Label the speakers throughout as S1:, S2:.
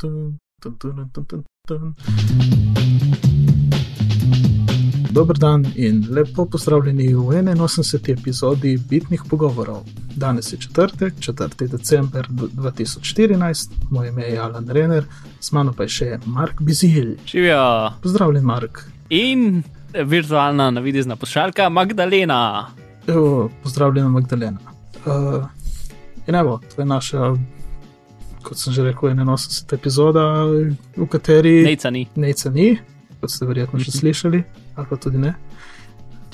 S1: Dun, dun, dun, dun, dun, dun. Dober dan in lepo pozdravljeni v 81. epizodi Bitnih pogovorov. Danes je četrtek, 4. december 2014, moje ime je Alan Renner, z mano pa je še Mark Bizil.
S2: Živijo.
S1: Pozdravljen, Mark.
S2: In virtualna navidezna pošaljka Magdalena.
S1: Evo, pozdravljena, Magdalena. Uh, in evo, to je naša, kot sem že rekel, 81. epizoda, v kateri
S2: Nejca ni.
S1: Nejca ni, kot ste verjetno že slišali, ali pa tudi ne.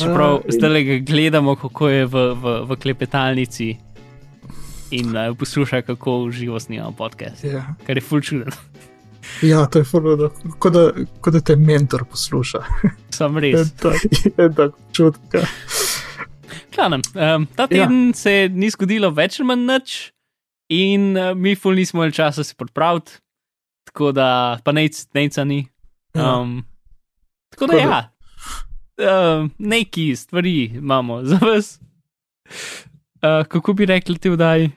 S2: Čeprav
S1: Uh,
S2: zdaj le gledamo, kako je v, v, v klepetalnici in uh, posluša, kako živo snimamo podcast.
S1: Ja,
S2: Kar je ful čuden.
S1: ja to je furo, kot da, kot da te mentor posluša.
S2: Sam res.
S1: je tako čutka.
S2: Klanem, um, ta teden ja. se ni zgodilo več ali manj nič, in uh, mi ful nismo imeli časa se pripraviti, tako da pa nec, neca ni.
S1: Ja.
S2: Um, tako da
S1: Tako
S2: ja, uh, neki stvari imamo za vas. Uh, kako bi rekli ti vdaj?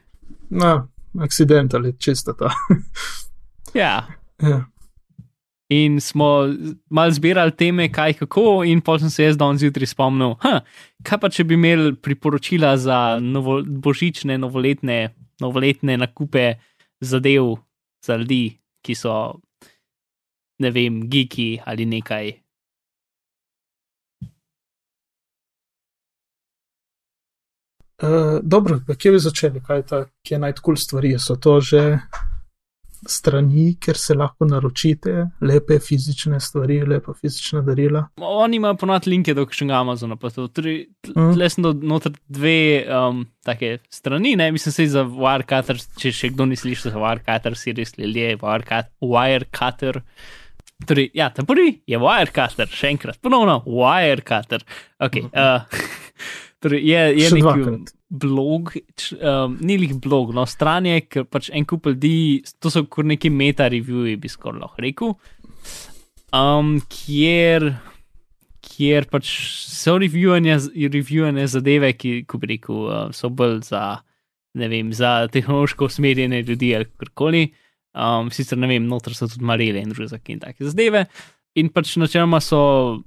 S1: Na, accident ali čista ta.
S2: Ja.
S1: ja.
S2: In smo mal zbirali teme, kaj kako, in pol sem se jaz danes zjutraj spomnil, ha, kaj pa če bi imeli priporočila za novo, božične, novoletne, novoletne nakupe zadev za ljudi, ki so, ne vem, geeki ali nekaj.
S1: Uh, dobro, kje bi začeli, kaj je, ta, kje je najtkul stvari? So to že strani, kjer se lahko naročite, lepe fizične stvari, lepa fizična darila.
S2: Oni imajo ponad linke do kakšnega Amazona, pa to. Torej,
S1: Mm.
S2: Tle sem noter dve um, take strani, ne, mislim se za Wirecutter, če še kdo ni slišal za Wirecutter, si res ljudje, Wirecut- Wirecutter. Torej, ja, ta prvi je Wirecutter, še enkrat, ponovno Wirecutter. Okay, uh, torej je, je nek. Blog, č, um, ni lih blog, no, stran je, ker pač en kup ljudi, to so kot neki meta-reviewji, bi skoraj lahko rekel, um, kjer kjer pač so reviewanje zadeve, ki, ko bi rekel, uh, so bolj za, ne vem, za tehnološko usmerjene ljudi ali karkoli. Um, sicer ne vem, noter so tudi marele in druge in take zadeve. In pač načeloma so.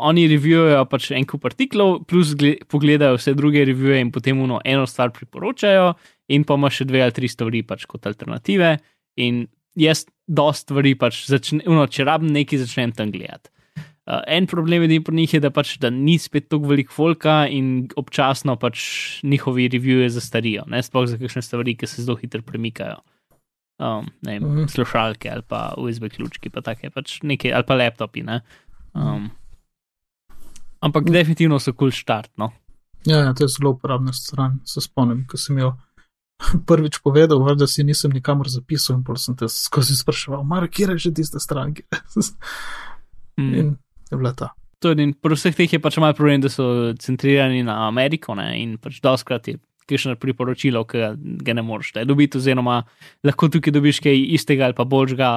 S2: Oni revijujejo pač en kup artiklov, plus gle, pogledajo vse druge revije in potem uno eno stvar priporočajo, in pa ima še dve ali tri stvari pač kot alternative. In jaz dost stvari pač začnem, uno, če rabim nekaj, začnem tam gledati. Uh, en problem je pri njih, je, da, pač, da ni spet tako veliko folka in občasno pač njihovi revije zastarijo, ne sploh za kakšne stvari, ki se zelo hitro premikajo. Um, ne vem,
S1: Mhm.
S2: slušalke ali pa USB ključki, pa take pač neke, ali pa laptopi. Ne? Um, ampak
S1: Mhm.
S2: definitivno so kul cool štart. No?
S1: Ja, ja, to je zelo uporabna stran. Se spomnim, ko sem jo prvič povedal, var, da si nisem nikamor zapisal in pol sem te skozi spraševal, mar, kje je že tista stran. kje je?"
S2: Mm.
S1: in je bila ta.
S2: To je, in pri vseh teh je pač malo problem, da so centrirani na Ameriko ne? in pač doskrat je kakšno priporočilo, ki ga, ne moreš dobiti, oziroma lahko tukaj dobiš kaj istega ali pa boljšega,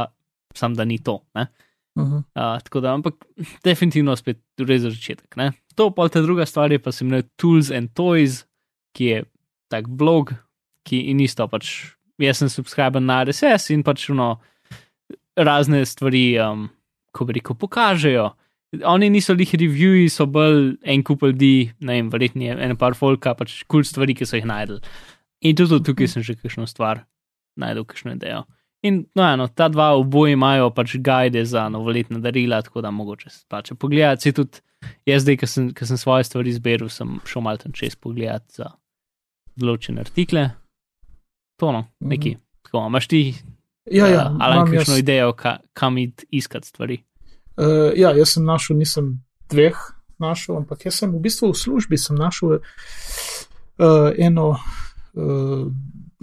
S2: sam da ni to. Ne?
S1: Uh -huh.
S2: Uh, tako da, ampak definitivno spet res za začetek. Ne? To pa ta druga stvar je pa se imenuje Tools and Toys, ki je tak blog, ki in isto pač. Jaz sem subscriben na RSS in pač no, razne stvari, um, ko bi rekel, pokažejo. Oni niso lih reviewi, so bolj en kup ljudi, ne vem, verjetno je en par folka, pač kul cool stvari, ki so jih najdel. In tudi tukaj sem že kakšno stvar najdel, kakšno idejo. In no, eno, ta dva oboje imajo pač guide za novoletna darila, tako da mogoče se pače pogledati. Se tudi jaz zdaj, ki sem, ki sem svoje stvari zbiral, sem šel tam čez pogledati za določene artikle. To no, neki. -hmm. Tako, imaš ti,
S1: Ja, ja,
S2: uh, ali
S1: imam
S2: kakšno
S1: jaz-
S2: idejo, ka, kam id iskati stvari?
S1: Uh, ja, jaz sem našel, nisem dveh našel, ampak jaz sem v bistvu v službi našel uh, eno, uh,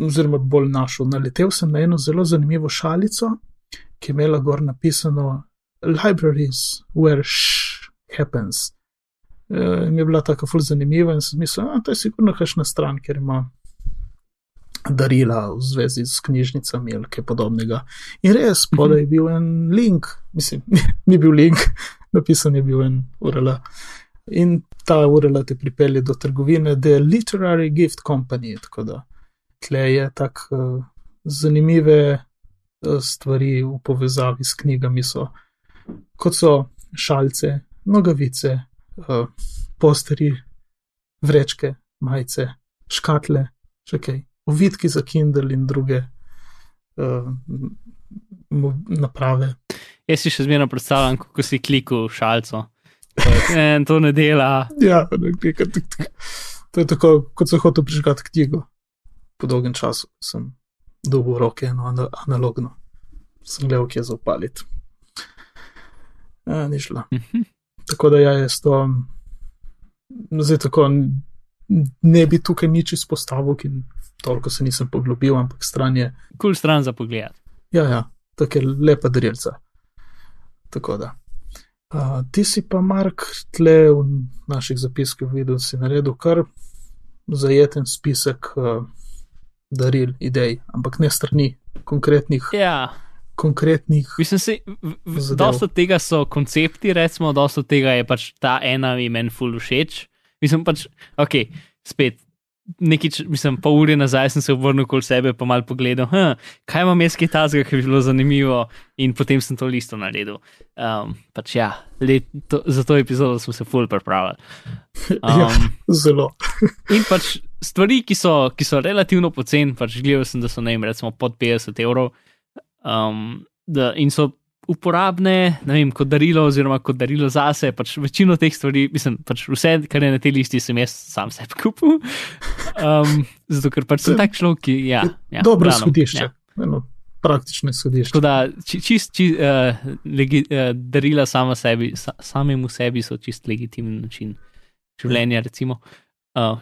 S1: oziroma bolj našel. Naletel sem na eno zelo zanimivo šalico, ki je imela gor napisano Libraries where sh happens. Uh, in mi je bila tako ful zanimiva in sem mislil, da to je sigurno kakšna stran, ker ima darila v zvezi s knjižnicami ali kaj podobnega. In res, spodaj je bil en link, mislim, ni bil link, napisan je bil en URL. In ta URL te pripelje do trgovine The Literary Gift Company. Tako da tle je tak uh, zanimive eh, stvari v povezavi s knjigami so, kot so šalce, nogavice, uh, posteri, vrečke, majice, škatle, še kaj, ovitki za Kindle in druge uh, naprave.
S2: Jaz si še zmerno predstavljam, kako si klikal šalco. In to ne dela.
S1: Ja, nekaj, to je tako, kot so hotel prižgati knjigo. Po dolgem času sem dobil roke, eno analogno. Sem gledal, kje za upaliti. Ja, ni šlo.
S2: Mhm.
S1: Tako da ja, jaz to, zdaj tako, ne bi tukaj nič izpostavil, ki toliko se nisem poglobil, ampak stran je.
S2: Kul cool stran za pogled.
S1: Ja, ja, tako je lepa drelca. Tako da. Uh, ti si pa, Mark, tle v naših zapiskih videl, si naredil kar zajeten spisek uh, daril, idej, ampak ne strani konkretnih.
S2: Ja.
S1: Konkretnih.
S2: Mislim, da dosta tega so koncepti, recimo, dosta tega je pač ta ena imen full všeč. Mislim pač, ok, spet nekaj, mislim, pol ure nazaj sem se obrnil okoli sebe, pa mal pogledal, hm, kaj imam jaz, ki je tazga, ki je bilo zanimivo, in potem sem to listo naredil. Um, pač ja, let, to, za to epizodo smo se full pripravili.
S1: Um, ja, zelo.
S2: in pač stvari, ki so, ki so relativno poceni, pač gledal sem, da so ne vem, recimo pod 50 evrov. Um, da, in so uporabne, ne vem, kot darilo, oziroma kot darilo zase. Pač večino teh stvari, mislim, pač vse, kar je na tej listi, sem jaz sam sebi kupil. Um, zato, ker pač sem tak človek, ki ja, ja,
S1: dobro izhodišče. Ja. Praktično izhodišče.
S2: Tako da, či, čist, či, uh, legi, uh, darila sama sebi, sa, samemu sebi so čist legitimen način življenja, recimo. Uh,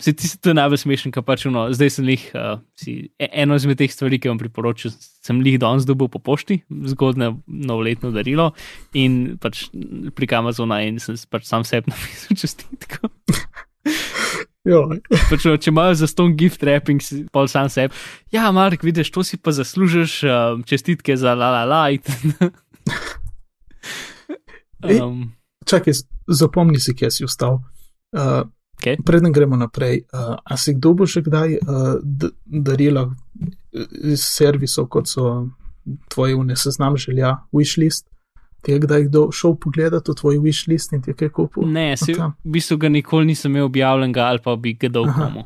S2: se ti se to najbolj smešen, ker pač no, zdaj sem jih, uh, si, e, eno izmed teh stvari, ki vam priporočam, sem jih danes dobil po pošti, zgodne novoletno darilo in pač prek Amazona in sem pač sam sebi napisal čestitko. pač, no, če imajo za ston gift wrapping, pol sam sebi. Ja, Mark, vidiš, to si pa zaslužiš, uh, čestitke za la la la.
S1: um, Čakaj, zapomni si, kje si ustal. Uh,
S2: Okay.
S1: Preden gremo naprej, uh, a si kdo bo še kdaj uh, darila iz servisov, kot so tvoje vne seznam želja, wishlist? Ti je kdaj kdo šel pogledati v tvoj wishlist in ti je kaj kupil?
S2: Ne, si, v bistvu ga nikoli nisem imel objavljenega ali pa bi ga dal komu.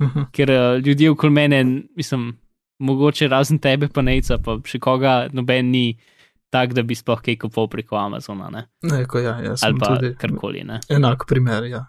S2: -huh. Ker uh, ljudje okoli mene, mislim, mogoče razen tebe, pa neca, pa še koga, noben ni tak, da bi sploh kaj kupil preko Amazona. Ne,
S1: ne ko ja, jaz.
S2: Ali pa karkoli.
S1: Enak primer, ja.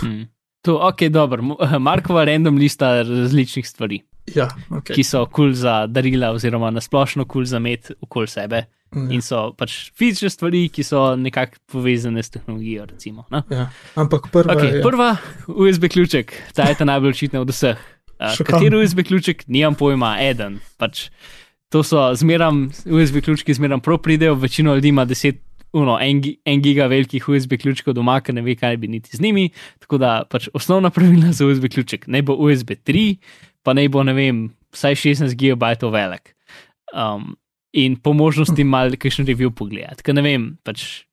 S2: Hmm. To, ok, dobro. Markova random lista različnih stvari.
S1: Ja, okay.
S2: Ki so kul cool za darila, oziroma nasplošno kul cool za met okoli sebe. Ja. In so pač fizične stvari, ki so nekako povezane s tehnologijo. Recimo, no?
S1: ja. Ampak prva,
S2: okay,
S1: je...
S2: prva USB ključek, ta je ta najbolj očitna od vseh. Uh, kateri USB ključek, nimam pojma, eden. Pač, to so zmeram, USB ključki zmeram prav pridejo, večino ljudi ima 10 uno, en, en giga velikih USB ključkov doma, ki ne ve, kaj bi niti z njimi. Tako da pač osnovna pravila za USB ključek naj bo USB 3, pa naj bo, ne vem, vsaj 16 gigabajtov velik. Um, in po možnosti malo kakšen review pogledati. Ker ne vem, pač.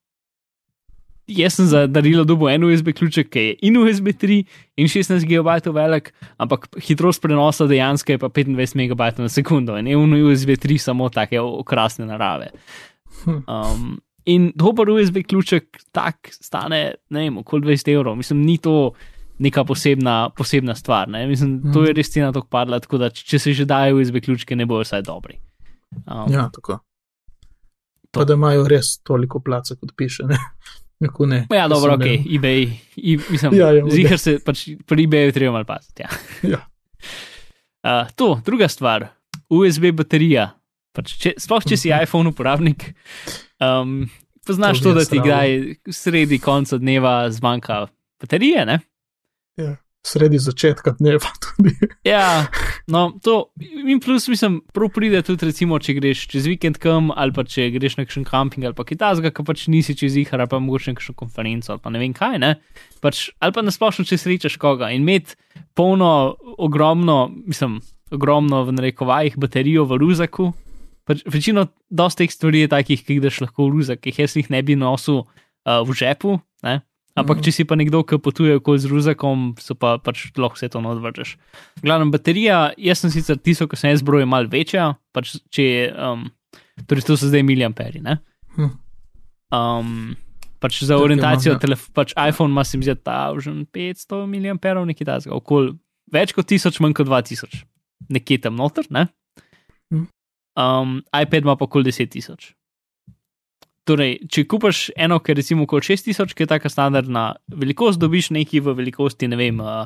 S2: Jaz sem za darilo dobil en USB ključek, ki je in USB 3 in 16 GB velik, ampak hitrost prenosa dejansko je pa 25 MB na sekundo in je v USB 3 samo take okrasne narave. Um, In dober USB ključek tak stane, ne vem, okoli 20 evrov. Mislim, ni to neka posebna, posebna stvar. Ne? Mislim, mm. to je res cena tako padla, tako da če se že dajo USB ključke, ne bojo vsaj dobri.
S1: Um, ja, tako. To. Pa da imajo res toliko placa, kot piše. Ne? Ne,
S2: ja, dobro, ok, ne... eBay, e, mislim, ja, ja, zihar se pač pri eBayu treba malo paziti. Ja.
S1: ja.
S2: Uh, to, druga stvar, USB baterija. Pač, če, sploh če si iPhone uporabnik, Um, poznaš to, to da ti kdaj sredi konca dneva zmanjka baterije? Ne?
S1: Ja, sredi začetka dneva tudi.
S2: ja, no, to in plus, mislim, prav pride tudi, recimo, če greš čez vikend kam ali pa če greš na kakšen kamping ali pa kitajska, ki pač nisi čez jih, ali pa mogoče na kakšno konferenco ali pa ne vem kaj, ne. Pač, ali pa nasplošno, če srečaš koga in imeti polno, ogromno, mislim, ogromno v narekovajih baterijo v ruzaku, Pač, večino teh stvari je takih, ki jih daš lahko v ruzak, ki jih jaz jih ne bi nosil uh, v žepu, ne? Ampak,
S1: Mhm.
S2: če si pa nekdo, ki potuje okoli z ruzakom, so pa pač lahko vse to odvržeš. Glavno, baterija, jaz sem sicer tisto, ki sem jaz zbrojil, malo večja, pač če je, um, torej to so zdaj miliamperi, ne?
S1: Hm.
S2: Um, pač za orientacijo,
S1: ja.
S2: telef- pač iPhone ima se mi zdi 1500 miliamperov, nekaj takega, okoli več kot 1000, manj kot 2000, nekje tam noter, ne? Um, iPad ima pa okoli 10 tisoč. Torej, če kupaš eno, ki je recimo okoli 6000, ki je taka standardna velikost, dobiš nekaj v velikosti, ne vem, uh,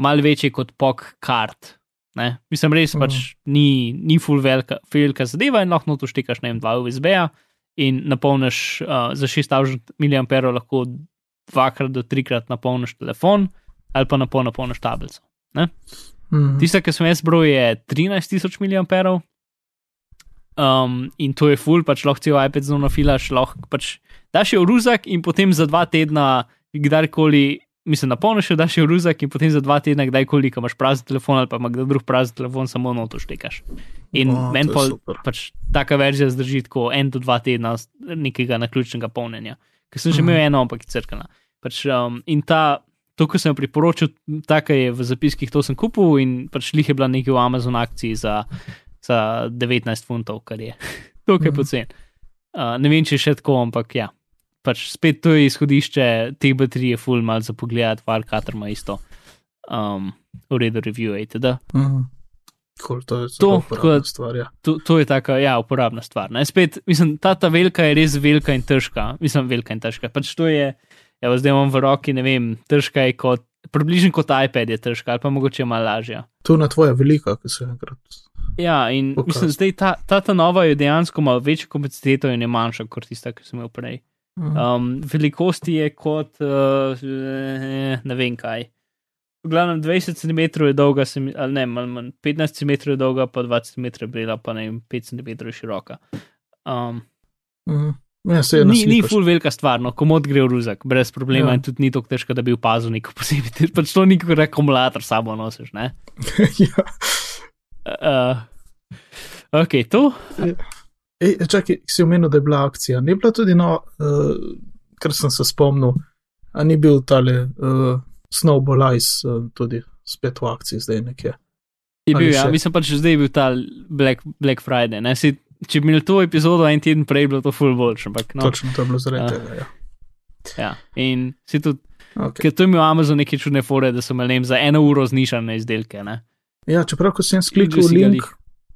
S2: malo večji kot pok kart. Ne? Mislim, res
S1: Mhm.
S2: pač ni, ni full velika, velika zadeva in lahko to štekaš, ne vem, dva USB-ja in napolniš uh, za 6000 mAh lahko dvakrat do trikrat napolniš telefon ali pa napol napolniš tablico.
S1: Mhm.
S2: Tista, ki sem jaz zbrojil, je 13000 mAh. Um, in to je full, pač lahko cel iPad zelo nafilaš, lahko pač daš jo v ruzak in potem za dva tedna, kdarkoli, mislim, napolniš jo, daš jo v ruzak in potem za dva tedna, kdajkoli, ko imaš prazen telefon ali pa ima kdo drug prazen telefon, samo noto štekaš. In
S1: O,
S2: meni
S1: to
S2: pa pač taka verzija zdrži tako en do dva tedna nekega naključnega polnjenja. Ker sem že imel eno, ampak je crkana. Pač, um, in ta, to, ko sem priporočil, taka je v zapiskih, to sem kupil in pač lih je bila nekaj v Amazon akciji za, za 19 funtov, kar je tukaj
S1: Mhm.
S2: pocen. Uh, ne vem, če je še tako, ampak ja. Pač spet to je izhodišče, te baterije, full mal za pogled, Warcatter ima isto. Um, v redu, review, itd.
S1: Mhm. Cool, to je
S2: To, tako
S1: stvar. Ja.
S2: To, to je taka, ja, uporabna stvar. Ne? Spet, mislim, ta, ta velika je res velika in težka. Mislim, velika in težka. Pač to je, evo, zdaj imam v roki, ne vem, težka je kot, približno kot iPad je težka, ali pa mogoče malo lažja.
S1: To na tvoja velika, ki se enkrat.
S2: Ja, in
S1: Pokaž.
S2: mislim, zdaj ta, ta, ta nova je dejansko ima večjo kapaciteto in je manjša kot tista, ki sem imel prej.
S1: Mhm.
S2: Um, velikosti je kot, uh, ne vem kaj. V glavnem 20 cm je dolga, se mi- ali ne, manj, manj, 15 cm je dolga, pa 20 cm je bela, pa ne vem, 5 cm je široka. Um,
S1: Mhm. Ja, se je
S2: ni, ni ful velika stvar, no, komod gre v ruzak, brez problema
S1: Ja.
S2: in tudi ni tako težko, da bi opazil neko posebej. Pač to ni kot akumulator s sabo nosiš, ne?
S1: ja.
S2: Uh, ok, to.
S1: Ej, čakaj, si omenil, da je bila akcija. Ni bila tudi, no, uh, kar sem se spomnil, a ni bil tale uh, Snowball Ice uh, tudi spet v akciji zdaj nekje.
S2: Je bil, ja, mislim pač, že zdaj je bil ta Black, Black Friday. Ne? Si, če bi imeli to epizodo en teden prej, bi bilo to full boljše. Ampak,
S1: No.
S2: no,
S1: Točno to je bilo zaradi
S2: Ja.
S1: tega. Ja.
S2: ja. In si tudi,
S1: Okay.
S2: ker to je imel Amazon neke čudne fore, da so imeli za eno uro znižane izdelke. Ne?
S1: Ja, čeprav ko sem sklikal link,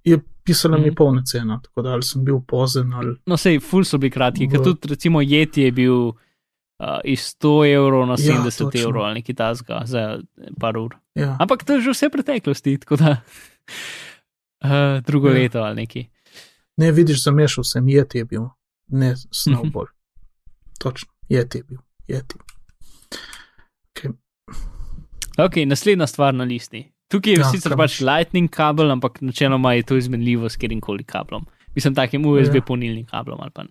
S1: je pisala mi
S2: Mhm.
S1: polna cena, tako da ali sem bil pozen ali.
S2: No, sej, full so bili kratki, ker
S1: V-
S2: tudi recimo Yeti je bil uh, iz 100 evrov na
S1: Ja,
S2: 70
S1: točno.
S2: evrov ali nekaj tasga za par ur.
S1: Ja.
S2: Ampak to je že vse preteklosti, tako da uh, drugo
S1: Ja.
S2: ja. leto ali neki.
S1: Ne, vidiš, zamešal sem, jeti je bil, ne. Snowball. Točno, jeti je bil, jeti. Okay.
S2: Ok, naslednja stvar na listi. Tukaj je
S1: Ja,
S2: sicer pač? Lightning kabel, ampak načeloma je to izmenljivo s katerim koli kablom. Mislim, takim USB
S1: Ja.
S2: polnilnim kablom ali pa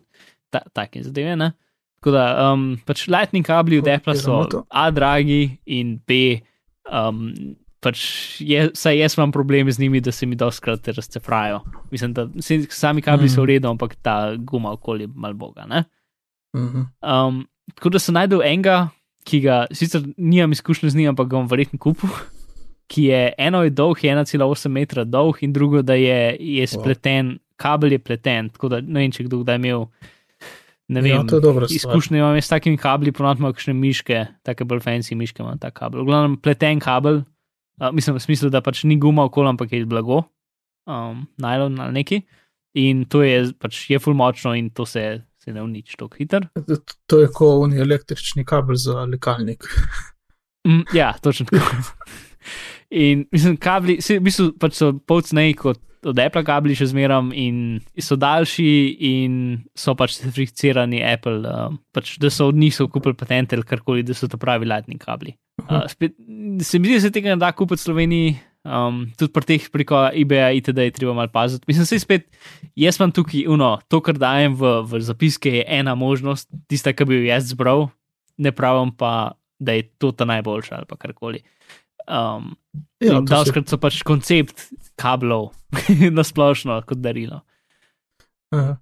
S2: ta, takim zadeve. Ne? Tako da um, pač Lightning kabli od Apple so. A dragi in B. Um, pač je, saj jaz imam probleme z njimi, da se mi doskrat razcefrajo. Mislim, da se- sami kabli mm. so
S1: Mhm.
S2: v redu, ampak ta guma okoli mal boga. Ne?
S1: Mhm.
S2: Um, tako da sem najdel enega, ki ga sicer nimam izkušnje z njim, ampak ga bom verjetno kupil. Ki je eno je dolg, je 1,8 metra dolg, in drugo, da je, je spleten, wow. kabel je pleten. Tako da ne vem, če kdo kdaj imel. Ne
S1: Ja,
S2: vem,
S1: to je stvar.
S2: izkušnje imam jaz s takimi kabli, ponovno imam kakšne miške, take bolj fancy miške imam ta kabel. V glavnem pleten kabel, uh, mislim v smislu, da pač ni guma okoli, ampak je blago, um, najlon ali neki. In to je pač je full močno in to se, se ne uniči tako hitro.
S1: To je kot oni električni kabel za lekalnik.
S2: Mm, ja, točno tako. In mislim, kabli, se, v bistvu pač so polcnej kot od Apple kabli še zmeram in so daljši in so pač certificirani Apple, uh, pač, da so od njih so kupili patente ali karkoli, da so to pravi lightning kabli. Uh, spet, se mi zdi, da se tega ne da kupiti v Sloveniji, um, tudi pri teh preko eBaya itd. je treba malo paziti. Mislim, se spet, jaz imam tukaj uno, to, kar dajem v, v zapiske, je ena možnost, tista, ki bi jo jaz zbral, ne pravim pa, da je to ta najboljša ali karkoli. Um,
S1: Ja,
S2: Davskrat so pač koncept kablov na splošno kot darilo.
S1: Aha.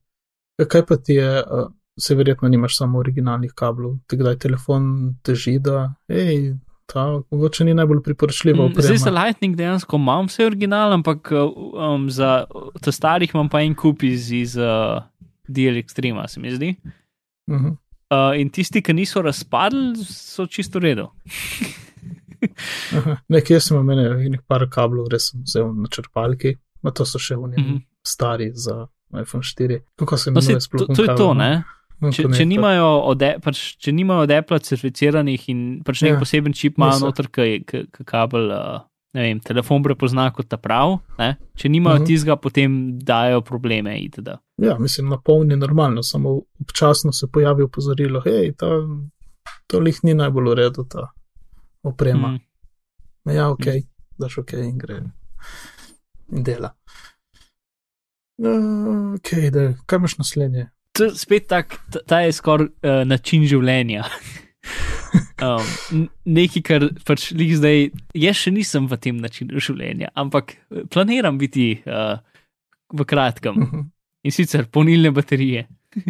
S1: Ja, Kaj pa ti je, uh, se verjetno nimaš samo originalnih kablov. Te kdaj telefon teži, da hej, ta mogoče ni najbolj priporočljiva
S2: Mm, Zdaj
S1: oprema.
S2: za Lightning dejansko imam vse original, ampak um, za te starih imam pa en kup iz, iz uh, DL Extrema, se mi zdi.
S1: Mhm.
S2: Uh, in tisti, ki niso razpadli, so čisto.
S1: Aha. Nekje sem imel enih par kablov, res sem vzel na črpalki, no to so še oni
S2: Mhm.
S1: stari za iPhone 4. Kako se
S2: No, sej,
S1: imenuje
S2: to,
S1: sploh?
S2: to je to, ne?
S1: No,
S2: Če, če, nimajo od, pač, če nimajo od Apple certificiranih in pač nek
S1: Ja,
S2: poseben čip ima noter, ki kabel, uh, ne vem, telefon prepozna kot ta prav, ne? če nimajo
S1: Mhm.
S2: tizga, potem dajo probleme itd.
S1: Ja, mislim, napolni normalno, samo občasno se pojavi opozorilo, hej, ta, to lih ni najbolj v redu, ta oprema.
S2: Mm.
S1: Mm. Ja, ok, daš ok in gre. In dela. Uh, ok, da, kaj imaš naslednje?
S2: To je spet tak, ta, je skoraj uh, način življenja. um, nekaj, kar pač lih zdaj, jaz še nisem v tem načinu življenja, ampak eh, planiram biti uh, v kratkem.
S1: Mhm.
S2: in sicer polnilne baterije.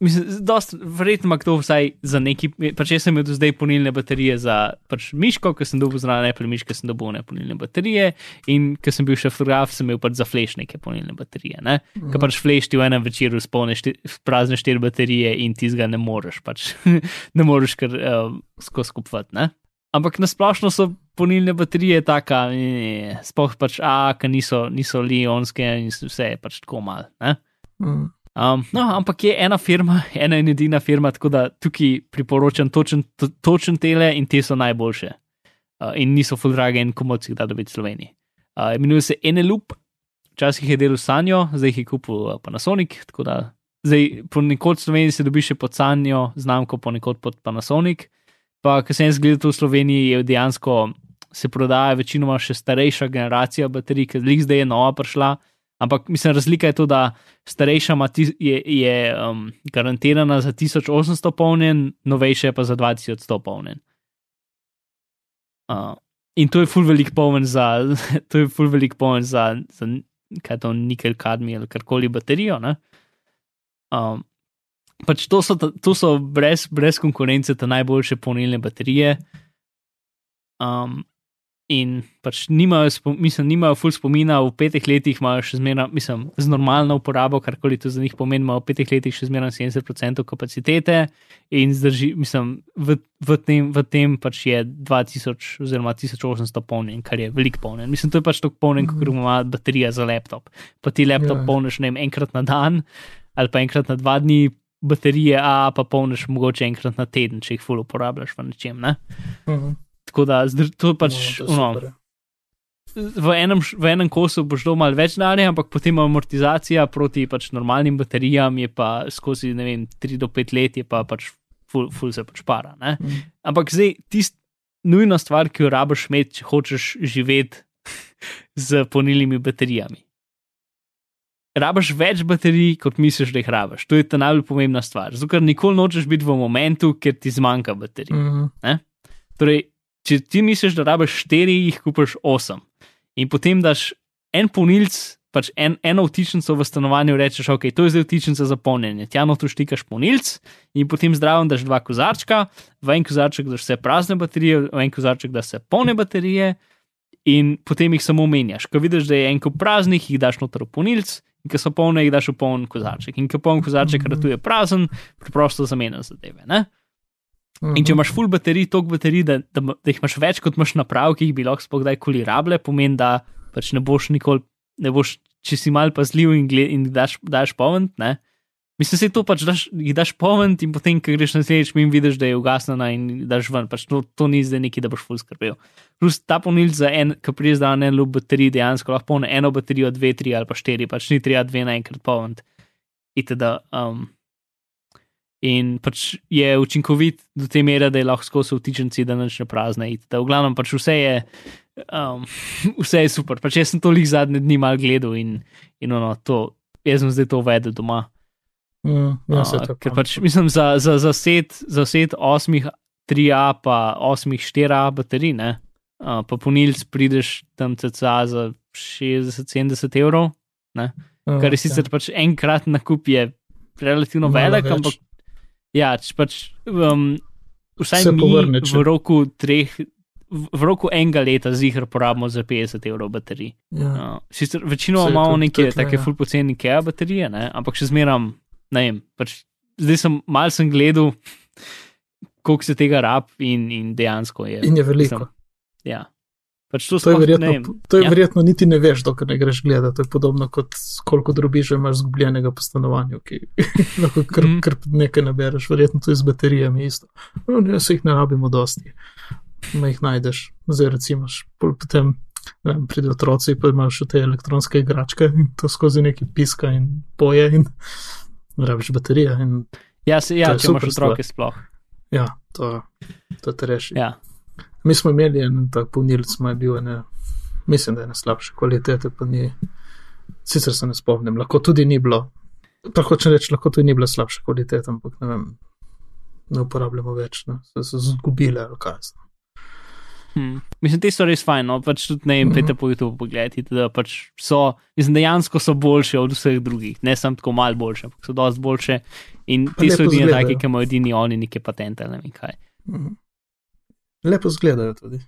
S2: Mislim, dost, verjetno ima kdo vsaj za neki, pač jaz sem imel do zdaj polnilne baterije za pač miško, ker sem dobil zraven Apple miške, sem dobil ne polnilne baterije in ker sem bil še fotograf, sem imel pač za flash neke polnilne baterije. Ne?
S1: Mhm.
S2: Ker pač flash ti v enem večeru spolne štir, prazne štiri baterije in ti ga ne moreš, pač ne moreš kar uh, skozi kupovati. ne. Ampak nasplošno so polnilne baterije taka, sploh pač, a, ki niso, niso lionske in vse je pač tako malo. ne.
S1: Mm.
S2: Um, no, ampak je ena firma, ena in edina firma, tako da tukaj priporočam točen, to, točen tele in te so najboljše. Uh, in niso full drage in komod si jih da dobiti v Sloveniji. Uh, imenuje se Eneloop, včasih je delal Sanjo, zdaj jih je kupil uh, Panasonic, tako da zdaj ponekod v Sloveniji se dobi še pod Sanjo, znamko ponekod pod Panasonic. Pa, kar sem jaz gledal v Sloveniji, je dejansko se prodaja večinoma še starejša generacija baterij, ker zdaj je nova prišla. Ampak mislim, razlika je to, da starejša je, je um, garantirana za 1800 polnjen, novejša je pa za 2100 polnjen. Uh, in to je full velik polnjen za, to je full velik polnjen za, za kaj to nikel, kadmi ali karkoli baterijo. Ne? Um, pač to so, to so brez, brez konkurence te najboljše polnilne baterije. Um, in pač nimajo, mislim, nimajo full spomina, v petih letih imajo še zmeraj, mislim, z normalno uporabo, karkoli to za njih pomeni, imajo v petih letih še zmeraj 70% kapacitete in zdrži, mislim, v, v, tem, v tem pač je 2000 oziroma 1800 polnjen, kar je velik polnjen. Mislim, to je pač tako polnjen, kot ima baterija za laptop. Pa ti laptop
S1: Ja.
S2: polniš, ne vem, enkrat na dan ali pa enkrat na dva dni. Baterije, a pa polniš mogoče enkrat na teden, če jih full uporabljaš v nečem. Ne?
S1: Mhm.
S2: Tako da to pač
S1: No, to
S2: no,
S1: ja.
S2: v, enem, v enem kosu boš dal malo več denarja, ampak potem amortizacija proti pač normalnim baterijam je pa skozi ne vem, 3 do 5 let, je pa pač ful, ful se pač para. Ne?
S1: Mhm.
S2: Ampak zdaj tista nujna stvar, ki jo rabiš imeti, če hočeš živeti z polnilnimi baterijami. Rabiš več baterij, kot misliš, da jih rabiš. To je ta najbolj pomembna stvar. Zato, ker nikoli nočeš biti v momentu, ker ti zmanjka baterij.
S1: Mhm.
S2: Torej, če ti misliš, da rabiš 4, jih kupiš 8. In potem daš en polnilc, pač en, eno vtičnico v stanovanju, rečeš, ok, to je zdaj vtičnica za polnjenje. Tja noto štikaš polnilc in potem zdravo daš dva kozarčka, v en kozarček daš vse prazne baterije, v en kozarček daš vse polne baterije in potem jih samo menjaš. Ko vidiš, da je en kup praznih, jih daš noter v polnilc. In ko so polne, jih daš v poln kozarček. In ko poln kozarček ratuje prazen, preprosto zamenjaš zadeve. Ne? In če imaš full baterij, toliko baterij, da, da, da jih imaš več, kot imaš naprav, ki jih bi lahko sploh kdajkoli rable, pomeni, da pač ne boš nikoli, ne boš, če si mal pazljiv in, gled, in daš, daš povent, ne. Mislim, se to pač daš, jih daš povent in potem, ko greš naslednjič, mi vidiš, da je ugasnjena in daš ven. Pač to, to ni zdaj neki, da boš full skrbel. Plus ta polnilc za en, ki prijez da en lup baterij, dejansko lahko polne eno baterijo, dve, tri ali pa štiri, pač ni treba dve naenkrat povent. Itd. Um, in pač je učinkovit do te mere, da je lahko skozi vtičenci, da nič ne prazne. Da, v glavnem pač vse je, um, vse je super. Pač jaz sem to lih zadnje dni mal gledal in, in ono, to, jaz sem zdaj to uvedel doma.
S1: Mm, ja,
S2: Uh, ker pač mislim, za, za, za, set, za set osmih 3A pa osmih 4A baterij, ne, uh, pa ponilc prideš tam cca za 60-70 evrov, kar je sicer pač enkrat nakup je relativno
S1: Malo
S2: velik,
S1: več.
S2: ampak ja, pač um, vsaj
S1: Se povrne, če-
S2: v roku treh, v, roku enega leta zihar porabimo za 50 evrov baterij.
S1: Ja.
S2: Sicer večinoma
S1: Saj,
S2: imamo neke take
S1: ja.
S2: full poceni IKEA baterije, ne? ampak še zmeram, ne vem, pač zdaj sem mal sem gledal, koliko se tega rab in, in dejansko je.
S1: In je veliko.
S2: Mislim, ja. Pač to,
S1: To je, verjetno,
S2: ne
S1: to je
S2: ja.
S1: verjetno niti ne veš, dokler ne greš gledati. To je podobno kot koliko drobiža imaš zgubljenega po stanovanju, ki lahko kar,
S2: Mhm.
S1: kar nekaj nabereš, verjetno tudi z baterijami isto. No, ne, se jih ne rabimo dosti. Ma jih najdeš. Zdaj recimo, potem vem, pridejo otroci, pa imaš še te elektronske igračke in to skozi neki piska in poje in rabiš baterije. In,
S2: Ja, se, ja če imaš otroke sploh.
S1: ja, to, to te reši.
S2: Ja.
S1: Mi smo imeli en tak polnilec, ma je bil ne, mislim, da je ne slabše kvalitete, pa ni, sicer se ne spomnim, lahko tudi ni bilo, tako hočem reči, lahko tudi ni bila slabša kvaliteta, ampak ne vem, ne uporabljamo več, ne, so se zgubile ali kaj. jaz vem.
S2: Hm. Mislim, te so res fajn, no? pač tudi ne vem,
S1: Mhm.
S2: pete po YouTube pogledati, da pač so, mislim, dejansko so boljše od vseh drugih, ne samo tako malo boljše, ampak so dosti boljše in
S1: Pa
S2: ti so edini taki, ki imajo edini oni neke patente ali ne vem kaj.
S1: Mhm. Lepo izgledajo tudi.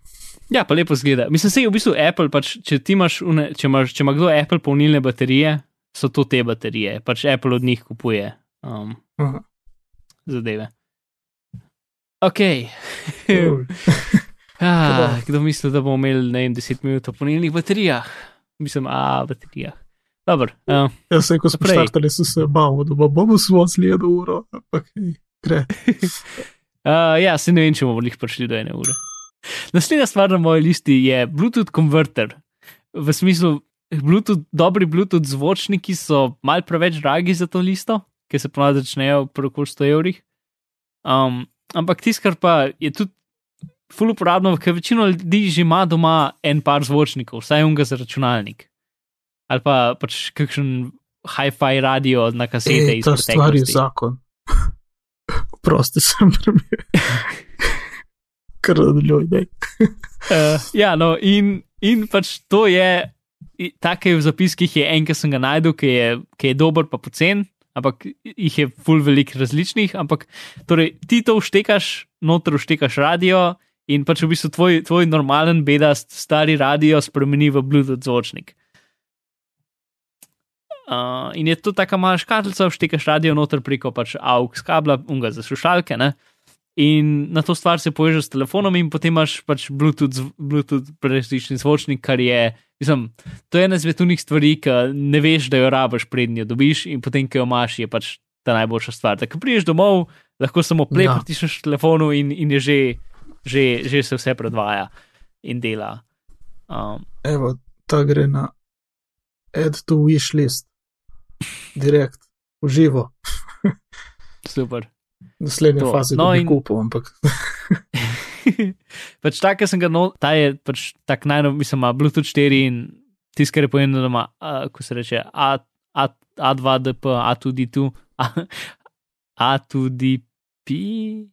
S2: Ja, pa lepo zgleda. Mislim, se je v bistvu Apple, pač, če, imaš une, če, imaš, če ima kdo Apple polnilne baterije, so to te baterije, pač Apple od njih kupuje um,
S1: Aha.
S2: zadeve. Ok. Ah, kdo misli, da bomo imeli, ne vem, 10 minut o polnilnih baterijah? Mislim, a baterijah. Dobro. Uh,
S1: Jaz se, ko smo štartali, sem se bal, da bo- bomo svozili eno uro, ampak gre.
S2: uh, ja, se ne vem, če bomo jih prišli do ene ure. Naslednja stvar na moji listi je Bluetooth konverter. V smislu, Bluetooth, dobri Bluetooth zvočniki so mal preveč dragi za to listo, ki se ponavadi začnejo pri okoli 100 evrih. Um, ampak tisto, kar pa je tudi ful uporabno, ker večino ljudi že ima doma en par zvočnikov, vsaj unga za računalnik. Ali pa pač kakšen hi-fi radio na kasete
S1: Ej,
S2: iz
S1: ta stvar je
S2: preteklosti.
S1: zakon. Prosti sem premijer. Kar nadaljuj, daj.
S2: Uh, ja, no, in, in pač to je, i- take v zapiskih je en, ki sem ga najdel, ki je, ki je dober, pa pocen, ampak jih je full velik različnih. Ampak torej, ti to uštekaš, noter uštekaš radio in pač v bistvu tvoj, tvoj normalen, bedast, stari radio spremeni v Bluetooth zvočnik. Uh, in je to tako mala škatlica, vštekaš radio noter preko pač AUX kabla, unga za slušalke, ne? In na to stvar se povežeš s telefonom, in potem imaš pač Bluetooth, Bluetooth različni zvočnik, kar je, mislim, to je ena izmed unih stvari, ki ne veš, da jo rabiš, prednjo dobiš, in potem, ko jo imaš, je pač ta najboljša stvar. Da, ko priješ domov, lahko samo play
S1: Ja.
S2: pritisneš v telefonu in, in je že, že, že se vse predvaja in dela. Um,
S1: Evo, ta gre na add to wish list. Direkt, v živo.
S2: super.
S1: Naslednja
S2: To.
S1: faza je,
S2: No
S1: da
S2: in-
S1: kupil, ampak
S2: pač ta, ki sem ga, no, ta je pač tak najnov, mislim, ima Bluetooth 4 in tisto, kar je povedano, da ima, uh, ko se reče, A, A, A2DP, A2D2, A- A2DP,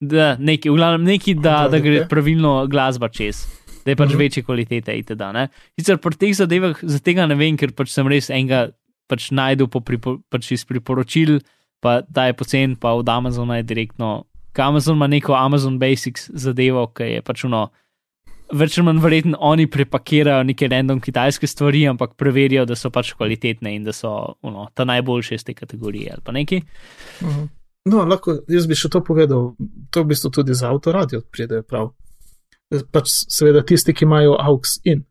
S2: da, neki, v glavnem, neki, da, da gre
S1: A2DP.
S2: pravilno glasba čez. Da je pač
S1: Mhm.
S2: večje kvalitete, itd. Sicer pri teh zadevah, za tega ne vem, ker pač sem res enega pač najdel po pripo, pač iz priporočil, pa ta je pocen, pa od Amazona je direktno. Amazon ima neko Amazon Basics zadevo, ki je pač ono. Več ali manj verjetno oni prepakirajo neke random kitajske stvari, ampak preverijo, da so pač kvalitetne in da so ono, ta najboljše iz te kategorije ali pa neki.
S1: Mhm. No, lahko, jaz bi še to povedal. To v bistvu tudi za avtoradio pridejo prav. Pač seveda tisti, ki imajo AUX in.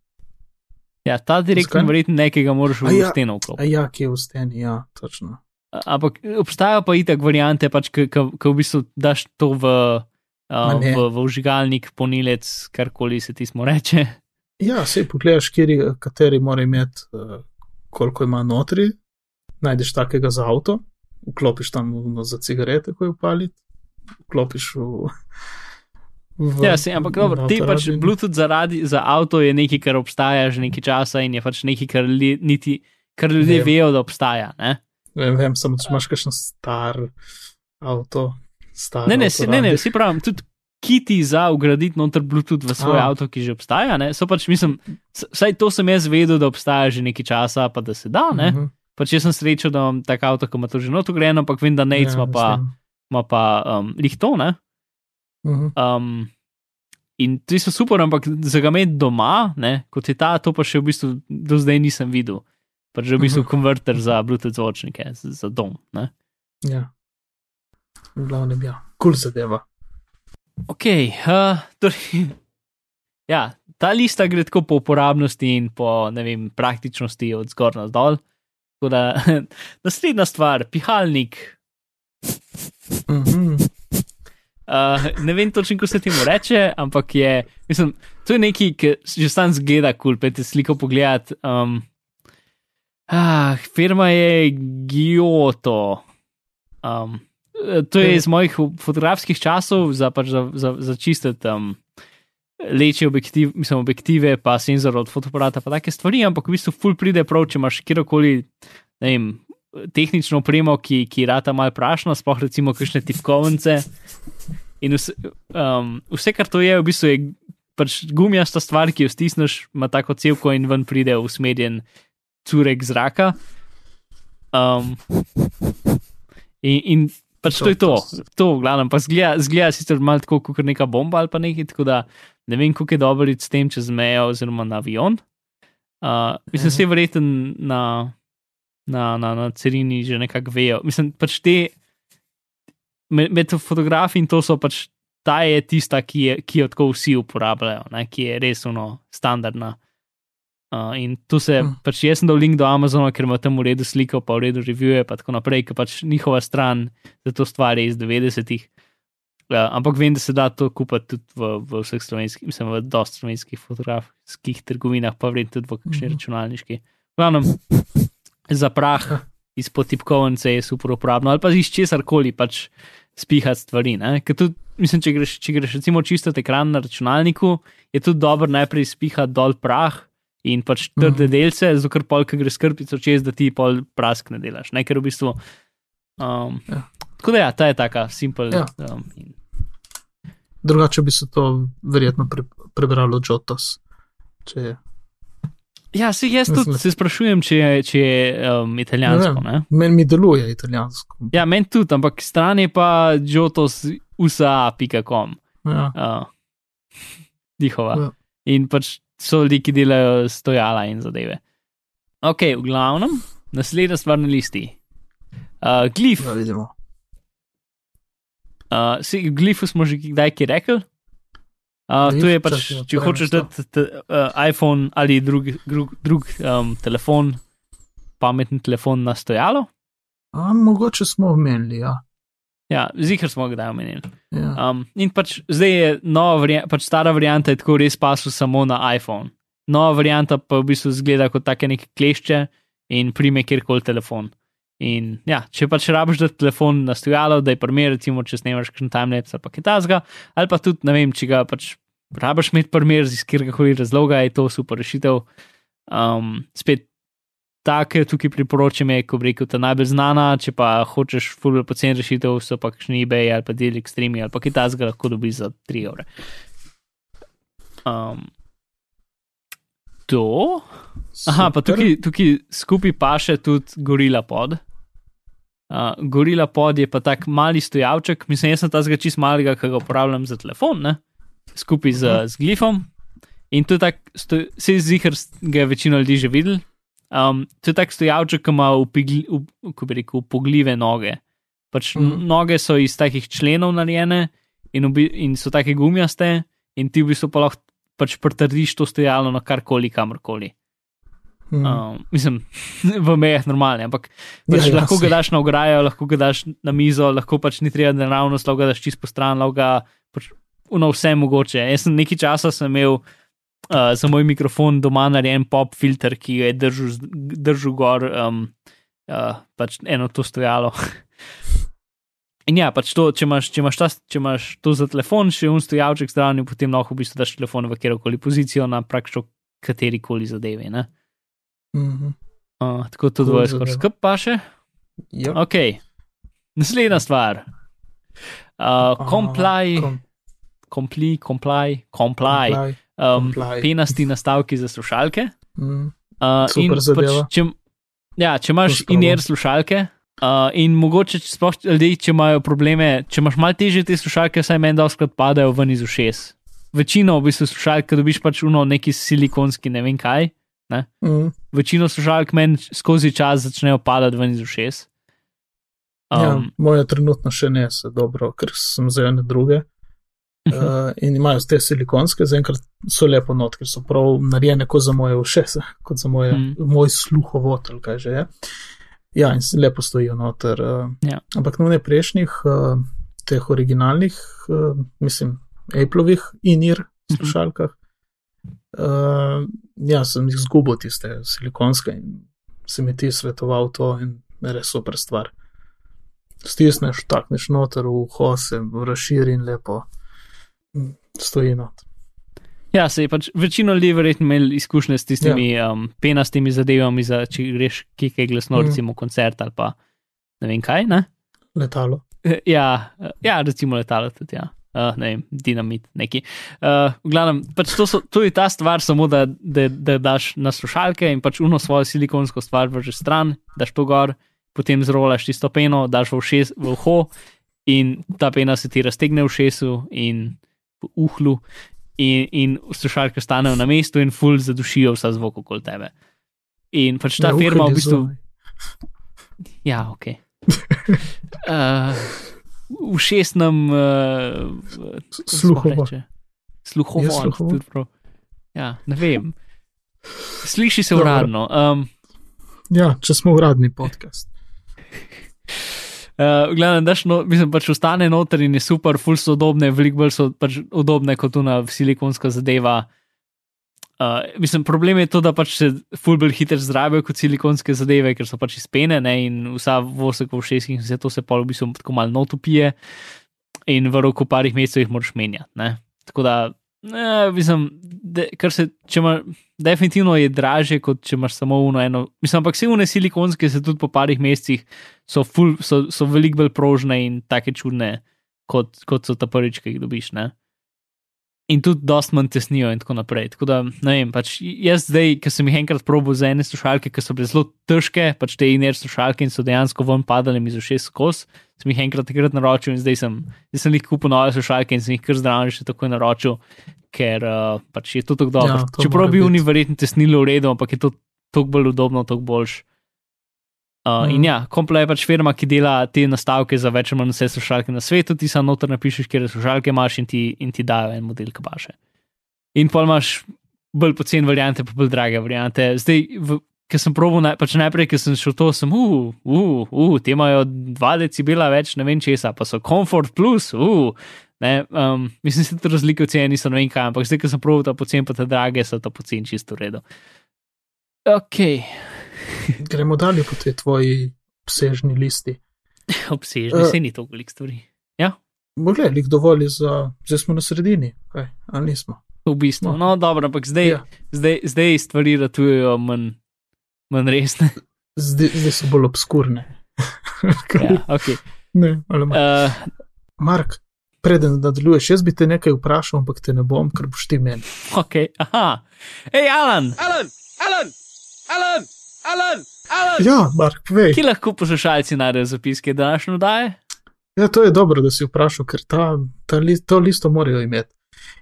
S2: Ja, ta direktno
S1: Zakaj?
S2: verjetno nekega moraš v
S1: ja.
S2: steno vklopiti.
S1: Ja, ki je v steni, ja, točno.
S2: Ampak obstajajo pa itak variante, pač, ki v bistvu daš to v, uh,
S1: ne.
S2: v, v užigalnik, ponilec, karkoli se ti smo reče.
S1: Ja, se pogledaš, kjeri, kateri mora imeti, uh, koliko ima notri, najdeš takega za avto, vklopiš tam no, za cigarete, ko je upaliti, vklopiš v. v
S2: Ja, se, ampak dobro, ti pač Bluetooth za, radi, za avto je nekaj, kar obstaja že nekaj časa in je pač nekaj, kar, li, niti, kar ljudje
S1: Vem.
S2: vejo, da obstaja. Ne,
S1: Vem, vem, samo če imaš kakšen star avto. Star
S2: ne, ne, si, ne, ne vsi pravim, tudi kiti za ugraditi noter Bluetooth v svoj
S1: A.
S2: avto, ki že obstaja. Ne, so pač, mislim, vsaj to sem jaz vedel, da obstaja že nekaj časa, pa da se da. Ne,
S1: Mhm.
S2: pač jaz sem srečen, da imam tak avto, ki ima to že noto grejeno, ampak vem, da Nate ima pa, ima pa um, lihto, ne?
S1: Mhm.
S2: Um, in ti so super, ampak za ga imeti doma, ne, kot je ta, to pa še v bistvu do zdaj nisem videl. Pač že v bistvu
S1: Mhm.
S2: konverter za Bluetooth zvočnike, za, za dom. Ne.
S1: Ja. V glavnem, ja, kul zadeva.
S2: Ok, uh, torej, ja, ta lista gre tako po uporabnosti in po ne vem, praktičnosti od zgor na dol. Tako da naslednja stvar, pihalnik.
S1: Mhm.
S2: Uh, ne vem točno, kako se temu reče, ampak je, mislim, to je nekaj, ki že sam zgleda kul, cool, pejte sliko pogledat. Um, ah, firma je Giotto. Um, to je iz mojih fotografskih časov za, pač za, za, za čiste tam leče objektiv, mislim, objektive, pa senzor od fotoaparata, pa take stvari, ampak v bistvu ful pride prav, če imaš kjerkoli, ne vem, tehnično opremo, ki, ki rata mal prašna, sploh recimo kakšne tipkovnice. In vse, um, vse, kar to je, v bistvu je pač gumijasta stvar, ki jo stisneš, ima tako celko in ven pride usmerjen curek zraka. Um, in, in pač to je to, to v glavnem, pa zgleda, zgleda sicer malo tako, kot neka bomba ali pa nekaj, tako da ne vem, kako je dobro iti s tem čez mejo oziroma na avion. Uh, mislim,
S1: Mhm.
S2: se verjeten na, na, na, na carini že nekako vejo. Mislim, pač te med, med fotografi in to so pač ta je tista, ki, je, ki jo tako vsi uporabljajo, ne, ki je res ono standardna. Uh, in tu se,
S1: Hm.
S2: hmm. pač jaz sem dal link do Amazona, ker ima tam v redu sliko, pa v redu revije, pa tako naprej, ker pač njihova stran za to stvar je iz 90-ih. Uh, ampak vem, da se da to kupiti tudi v, v vseh slovenskih, mislim, v dosti slovenskih fotografskih trgovinah, pa vredno tudi v kakšni
S1: Mhm.
S2: računalniški. Glavno, za prah izpod tipkovnice je super uporabno, ali pa iz česar koli pač spihati stvari. tudi, mislim, če greš, če greš recimo čistiti ekran na računalniku, je tudi dobro najprej spihati dol prah in pač trde
S1: Mhm.
S2: delce, zato ker pol, ki gre skrpico čez, da ti pol prask ne delaš. Ne? Ker v bistvu. Um,
S1: Ja.
S2: Tako da ja, ta je taka simpel.
S1: Ja.
S2: Um, in-
S1: Drugače bi se to verjetno pre, prebralo Jotos. Če je.
S2: Ja, se jaz tudi se sprašujem, če je, če je um, italijansko.
S1: Ne
S2: Ne?
S1: Meni mi deluje italijansko.
S2: Ja, meni tudi, ampak stran je pa jotos.usa.com.
S1: Ja.
S2: uh, njihova.
S1: Ja.
S2: In pač so ljudje, ki delajo stojala in zadeve. Ok, v glavnem, naslednja stvar na listi. Uh, glif,
S1: Ja, vidimo.
S2: uh, si, glifu smo že kdaj ki rekli. Uh, to je pač, če hočeš dati te, uh, iPhone ali drug, drug, drug um, telefon, pametni telefon na stojalo.
S1: A, mogoče smo omenili, ja.
S2: Ja, zihar smo ga omenili.
S1: ja.
S2: Um, in pač zdaj je nova varianta, pač stara varianta je tako res pasu samo na iPhone. Nova varianta pa v bistvu zgleda kot take neke klešče in prime kjerkoli telefon. In ja, če pač rabiš da telefon na stojalo, da je primer, recimo, če snemaš kakšen timelapse ali pa kaj tasga, ali pa tudi, ne vem, če ga pač rabiš imeti primer iz kjerkoli razloga, je to super rešitev. Um, spet. Take tukaj priporočam, je, ko rekel, ta najbolj znana, če pa hočeš fully pocen rešitev, so pa kakšni eBay ali pa del ekstremi ali pa kaj tasga lahko dobiš za 3 evre. Um, to. Aha, pa tukaj, tukaj skupaj pa še tudi Gorila pod. Uh, gorila pod je pa tak mali stojavček, mislim, jaz sem ta zga čist malega, ki ga uporabljam za telefon, ne? skupaj z,
S1: Mhm.
S2: z glifom. In to je tak, sto, se zihar ga je večina ljudi že videl. Um, to je tak stojavček, ki ima upigli, up, rekel, upogljive noge. Pač
S1: Mhm.
S2: mhm. noge so iz takih členov narejene in, obi, in so take gumijaste, in ti v bistvu pa lahko pač pritrdiš to stojalo na karkoli, kamorkoli.
S1: Mhm.
S2: Um, mislim, v mejah normalne, ampak
S1: Ja,
S2: pač
S1: ja,
S2: lahko ga daš na ograjo, lahko ga daš na mizo, lahko pač ni treba naravnost, lahko ga daš čist po stran, lahko ga pač uno vse mogoče. Jaz sem nekaj časa sem imel uh, za moj mikrofon doma narejen pop filter, ki je držal, držal gor, um, uh, pač eno to stojalo. In ja, pač to, če imaš, če, imaš ta, če imaš to za telefon, še un stojalček zraven, potem lahko v bistvu daš telefon v kjerkoli pozicijo na praktično kateri koli zadevi. ne.
S1: Mhm.
S2: Uh, tako to
S1: Cool
S2: skoraj skup pa še.
S1: Ja.
S2: Ok, naslednja stvar. Uh, comply,
S1: kom-
S2: comply, comply, comply.
S1: comply.
S2: Um,
S1: comply.
S2: penasti nastavki za slušalke.
S1: Mhm.
S2: Uh,
S1: Super
S2: in
S1: zadeva.
S2: Pač, če, Ja, če imaš in-ear slušalke. Uh, in mogoče, če sploh ljudje, če imajo probleme, če imaš malo teže te slušalke, saj meni doskrat padajo ven iz ušes. Večino v bistvu slušalk, dobiš pač uno neki silikonski, ne vem kaj. Ne?
S1: Mm.
S2: Večino slušalk meni skozi čas začnejo padati ven iz ušes.
S1: Um, ja,
S2: Um,
S1: moje trenutno še ne se dobro, ker sem za ene druge. Uh, in imajo te silikonske, zaenkrat so lepo not, ker so prav narejene kot za moje ušesa, kot za moje,
S2: Mm.
S1: moj sluhovod ali kaj že je. Ja, in lepo stojijo noter. Uh,
S2: Ja.
S1: Ampak na ne prejšnjih, uh, teh originalnih, uh, mislim, Appleovih in-ear slušalkah, uh, ja, sem jih zgubil tiste silikonske in se mi ti svetoval to in res super stvar. Stisneš, takneš noter v uho, se razširi in lepo mm, stoji not.
S2: Ja, se je pač večino ljudi verjetno imel izkušnje s tistimi ja. um, penastimi zadevami, za, če greš kje glasno,
S1: Mm.
S2: recimo koncert ali pa ne vem kaj. Ne?
S1: Letalo.
S2: Eh, Ja, eh, ja, recimo letalo tudi, ja. Uh, ne vem, dinamit, neki. Uh, v glavnem, pač to, so, to je ta stvar, samo da, da, da daš na slušalke in pač uno svojo silikonsko stvar vržeš stran, daš to gor, potem zrolaš tisto peno, daš v, šes, v uho in ta pena se ti raztegne v šesu in v uhlu in, in slušalke stanejo na mestu in ful zadušijo vsa zvok okoli tebe. In pač ta
S1: Ja,
S2: firma v bistvu.
S1: zunaj.
S2: Ja, ok. Uh, v šestnem uh,
S1: Sluhovo.
S2: Sluhovo.
S1: Je sluhovo?
S2: tudi prav. Ja, ne vem. Sliši se
S1: Dobro.
S2: uradno. Um,
S1: Ja, če smo uradni podcast.
S2: Uh, glavno, daš, no, mislim, pač ostane noter in je super, ful so udobne, veliko bolj so pač udobne kot una silikonska zadeva. Uh, mislim, problem je to, da pač se ful bolj hitro zdravijo kot silikonske zadeve, ker so pač izpene ne, in vsa vosek v šestih in vse to se pa v bistvu tako malo notupije in v roku parih mesecev jih moraš menjati. Ne. Tako da, ne, mislim, de, kar se, če ima, definitivno je draže, kot če imaš samo uno eno. Mislim, ampak vse une silikonske se tudi po parih mesecih so, ful, so, so veliko bolj prožne in take čudne, kot, kot so ta prvič, ki jih dobiš. Ne? In tudi dost manj tesnijo, in tako naprej. Tako da, ne vem, pač jaz zdaj, ki sem jih enkrat probil za ene slušalke, ki so bile zelo težke, pač te iner slušalke in so dejansko ven padale mi z ušes skos, sem jih enkrat takrat naročil in zdaj sem, zdaj sem jih kupil nove slušalke in sem jih kar zdravo še tako naročil, ker uh, pač je to tako dobro.
S1: Ja, to
S2: Čeprav bi oni verjetno tesnili v redu, ampak je to toliko bolj udobno, toliko boljš. Uh,
S1: Mhm.
S2: In ja, Kompla je pač firma, ki dela te nastavke za več ali manj vse slušalke na svetu, ti samo noter napišeš, kje slušalke imaš in ti, in ti dajo en model, ki paše. In pa imaš bolj poceni variante, pa bolj drage variante. Zdaj, ker sem probil, naj, pač najprej, ker sem šel to, sem, uh, uh, uh, te imajo 2 decibela več, ne vem česa, pa so Comfort Plus, uh. Ne, um, mislim, da te razlike v ceni niso ne vem kaj, ampak zdaj, ker sem probil ta pocen, pa te drage, so ta pocen čisto v redu. Ok,
S1: Gremo dalje po tej tvoji obsežni listi.
S2: obsežni,
S1: Eh.
S2: se ni to veliko stvari.
S1: Mogoče je dovolj za, zdaj smo na sredini, kaj, ali nismo?
S2: V bistvu.
S1: No.
S2: No, dobro, ampak zdaj, ja.
S1: Ja.
S2: zdaj, zdaj stvari ratujejo manj, manj resne.
S1: Zdaj, zdaj so bolj obskurne.
S2: Ja, okay.
S1: ne, ali manj.
S2: uh,
S1: Mark, preden nadaljuješ, jaz bi te nekaj vprašal, ampak te ne bom, ker boš ti meni.
S2: okay. Aha, hej, Alan,
S3: Alan, Alan, Alan, Alan, Alan.
S1: Ja, Mark, povej.
S2: ki lahko poslušalci najdejo zapiske današnje daje?
S1: Ja, to je dobro, da si vprašal, ker ta, ta li, to listo morajo imeti.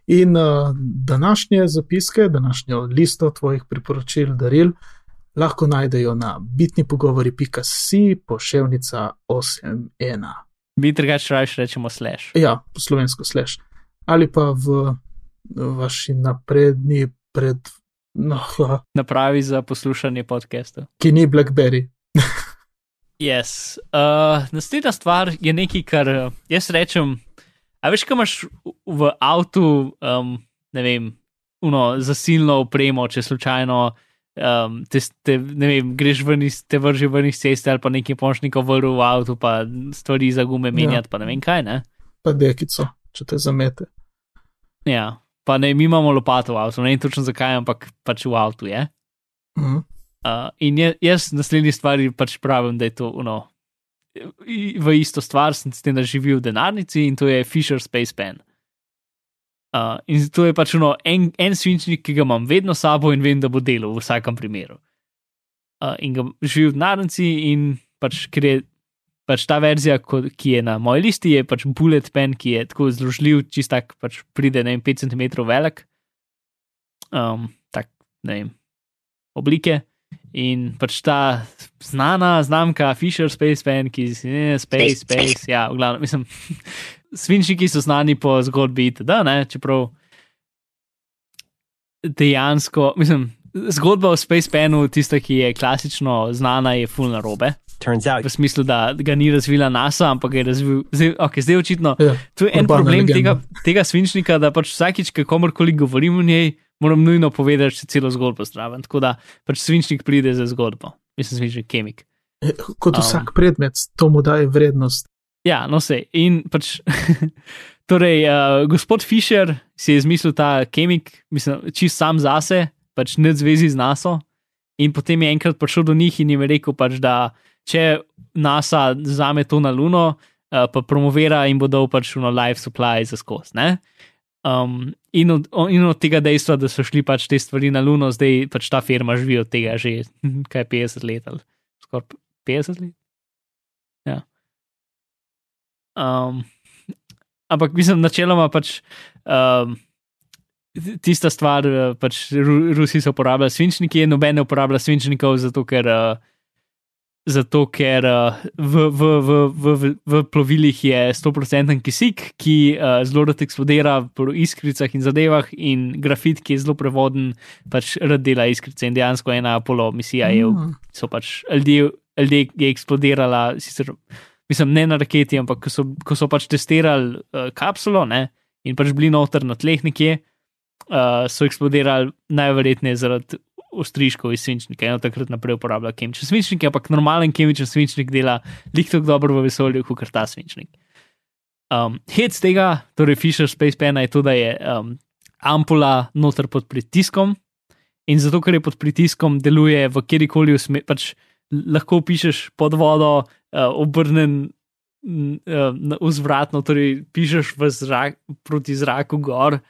S1: In uh, današnje zapiske, današnjo listo tvojih priporočil, daril, lahko najdejo na bitnipogovori.si poševnica 81.
S2: Bi drugače raje rečemo slash.
S1: Ja, po slovensko sleš. Ali pa v vaši napredni pred. No,
S2: Napravi za poslušanje podcastov.
S1: ki ni Blackberry.
S2: Yes. Uh, naslednja stvar je nekaj, kar uh, jaz rečem. A veš, kaj imaš v- avtu, um, ne vem, uno, zasilno opremo, če slučajno um, te, te, ne vem, greš ven iz, te vrži ven iz ceste ali pa nekaj pošnikov vrl v avtu, pa stvari za gume menjati, ja. pa ne vem kaj, ne.
S1: Pa dekico, če te zamete.
S2: Ja, pa ne, mi imamo lopato v avtu, ne vem točno zakaj, ampak pač v avtu je.
S1: Mhm.
S2: Uh, in je, jaz naslednji stvari pač pravim, da je to uno, i- v isto stvar, sem s tem, da živi v denarnici in to je Fisher Space Pen. Uh, in to je pač uno, en, en svinčnik, ki ga imam vedno sabo in vem, da bo delal v vsakem primeru. uh, in ga živi v denarnici, in pač, ker je pač ta verzija, ki je na moji listi, je pač bullet pen, ki je tako zložljiv, čist tak pač pride na 5 cm velik, um, tak ne vem, oblike. In pač ta znana znamka Fisher Space Pen, ki je Space, Space, Space, ja, v glavnem, mislim, svinčniki so znani po zgodbi, da ne, čeprav dejansko, mislim, zgodba o Space Penu, tista, ki je klasično znana, je full narobe.
S4: Turns out
S2: V smislu, da ga ni razvila NASA, ampak je razvil. Zdaj, okay, zdaj očitno.
S1: Ja,
S2: To je en
S1: urbana
S2: problem
S1: legenda.
S2: tega, tega svinčnika, da pač vsakič, ko komorkoli govorim o njej, moram nujno povedati še celo zgodbo zraven. Tako da pač svinčnik pride za zgodbo. Mislim, svinčnik kemik.
S1: Kot
S2: Um.
S1: vsak predmet, to mu daje vrednost.
S2: Ja, no se. In pač, torej, uh, gospod Fisher si je izmislil ta kemik, mislim, čist sam zase, pač ne zvezi z NASA. In potem je enkrat prišel do njih in jim je rekel, pač, da če NASA zame to na Luno, uh, pa promovira in bo dal pač no life supply za skos. ne. Um, in, od, in od tega dejstva, da so šli pač te stvari na Luno, zdaj pač ta firma živi od tega že kaj 50 let ali skoraj 50 let. Ja. Um, ampak mislim, načeloma pač um, tista stvar, eh, pač Ru- Rusi so uporabljali svinčnike, noben ne uporablja svinčnikov, zato ker. Uh, Zato, ker uh, v, v, v, v, v, plovilih je 100% kisik, ki uh, zelo rad eksplodira po iskricah in zadevah, in grafit, ki je zelo prevoden, pač rad dela iskrice. In dejansko ena Apollo misija je,
S1: Mm.
S2: so pač ljudje, ljudje je eksplodirala, sicer, mislim, ne na raketi, ampak ko so, ko so pač testirali uh, kapsulo ne, in pač bili noter na tleh nekje, uh, so eksplodirali najverjetneje zaradi ostriškov iz svinčnika in od takrat naprej uporablja kemične svinčnike, ampak normalen kemični svinčnik dela lik tako dobro v vesolju, kot ta svinčnik. Um, hec tega, torej Fisher Space Pena je to, da je um, ampula noter pod pritiskom in zato, ker je pod pritiskom, deluje v kjerkoli smer, pač lahko pišeš pod vodo, uh, obrnen uh, vzvratno, torej pišeš zrak, proti zraku gor.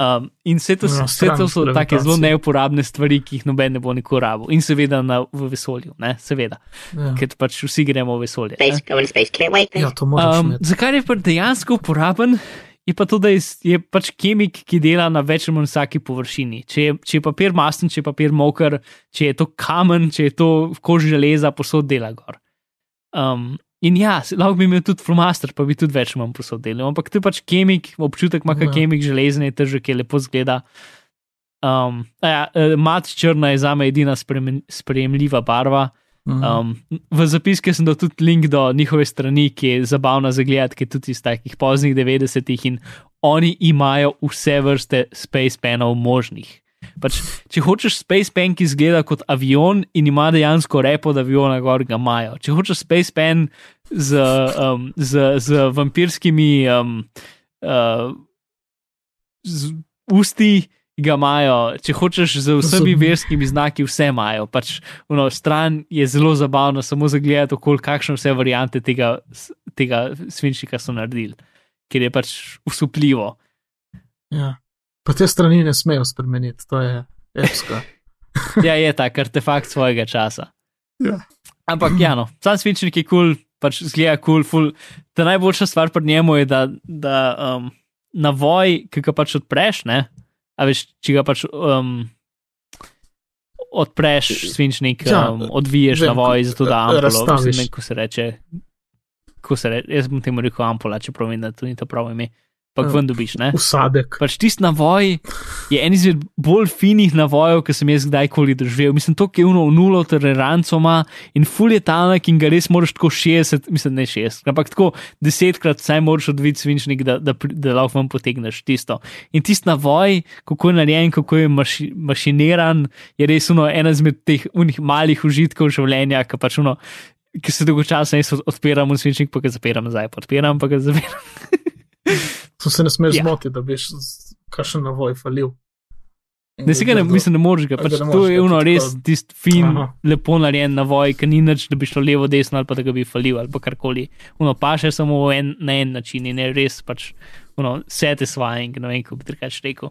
S2: Um, in vse to,
S1: Ja,
S2: vse to so take zelo neuporabne stvari, ki jih noben ne bo nikoli rabil. In seveda na, v vesolju, ne? seveda,
S1: Ja.
S2: ker pač vsi gremo v vesolje. ne.
S5: Space, going to space. Can't wait.
S1: ja, to moraš
S2: Um, zakaj je pa dejansko uporaben? Je pa to, da je, je pač kemik, ki dela na več ali manj vsaki površini. Če je, če je papir masten, če je papir moker, če je to kamen, če je to kož železa, posod dela gor. Um, in ja, lahko bi imel tudi flomaster, pa bi tudi več ali manj posod delal. Ampak to je pač kemik, občutek ima,
S1: Ja.
S2: kot kemik železne, je težek, je lepo zgleda. Um, ja, eh, mat črna je za me edina spremen- sprejemljiva barva.
S1: Mhm.
S2: Um, v zapiske sem dal tudi link do njihove strani, ki je zabavna za gledati, ki je tudi iz takih poznih 90-ih in oni imajo vse vrste Space Penov možnih. Pač, če hočeš Space Pen, ki izgleda kot avion in ima dejansko repo od aviona, gor ga imajo. Če hočeš Space Pen z, um, z, z vampirskimi um, uh, z usti, ga imajo. Če hočeš z vsemi verskimi znaki, vse imajo. Pač, ono, stran je zelo zabavno, samo za gledati, okoli kakšne vse variante tega, tega svinčnika so naredili, ker je pač usupljivo.
S1: Ja. Pa te strani ne smejo spremeniti, to je epska.
S2: Ja, je tak artefakt svojega časa.
S1: Ja.
S2: Ampak, ja, no, sam svinčnik je kul, cool, pač zgleda kul, cool, ta najboljša stvar pri njemu je, da, da um, navoj, ki ga pač odpreš, ne, a veš, če ga pač um, odpreš svinčnik,
S1: Ja,
S2: um, odviješ
S1: vem,
S2: navoj,
S1: ko-
S2: zato da ampulo,
S1: razstaviš.
S2: mislim, ne, ko se reče. Ko se reče, jaz bom temu rekel ampula, čeprav vem, da to ni to pravo ime. Pa
S1: Ja.
S2: ven dobiš, ne?
S1: Usadek.
S2: Pač tisti navoj je en izmed bolj finih navojev, ki sem jaz kdajkoli doživel. Mislim, to, ki je uno v nulo toleranco ima in ful je tanek in ga res moraš tako 60, mislim, ne 60, ampak tako desetkrat vsaj moraš odviti svinčnik, da, da, pri- da lahko vam potegneš tisto. In tisti navoj, kako je narejen, kako je maši, mašiniran, je res uno ena izmed teh unih malih užitkov življenja, ki pač uno. Ki se dolgočasno jaz odpiram v svinčnik, pa ga zapiram nazaj, pa odpiram, pa ga zapiram.
S1: To se ne smeš
S2: Ja.
S1: zmotiti, da biš kakšen navoj falil.
S2: Ne, si ga ne, mislim, ne moreš ga. Pač to je
S1: tudi
S2: res
S1: tako-
S2: tisti fin,
S1: Aha.
S2: Lepo narejen navoj, ki ni nič, da bi šlo levo, desno ali pa da ga bi falil ali pa karkoli. Uno pa še samo v en, na en način in je res pač uno, satisfying, ne vem, kako bi drugače rekel.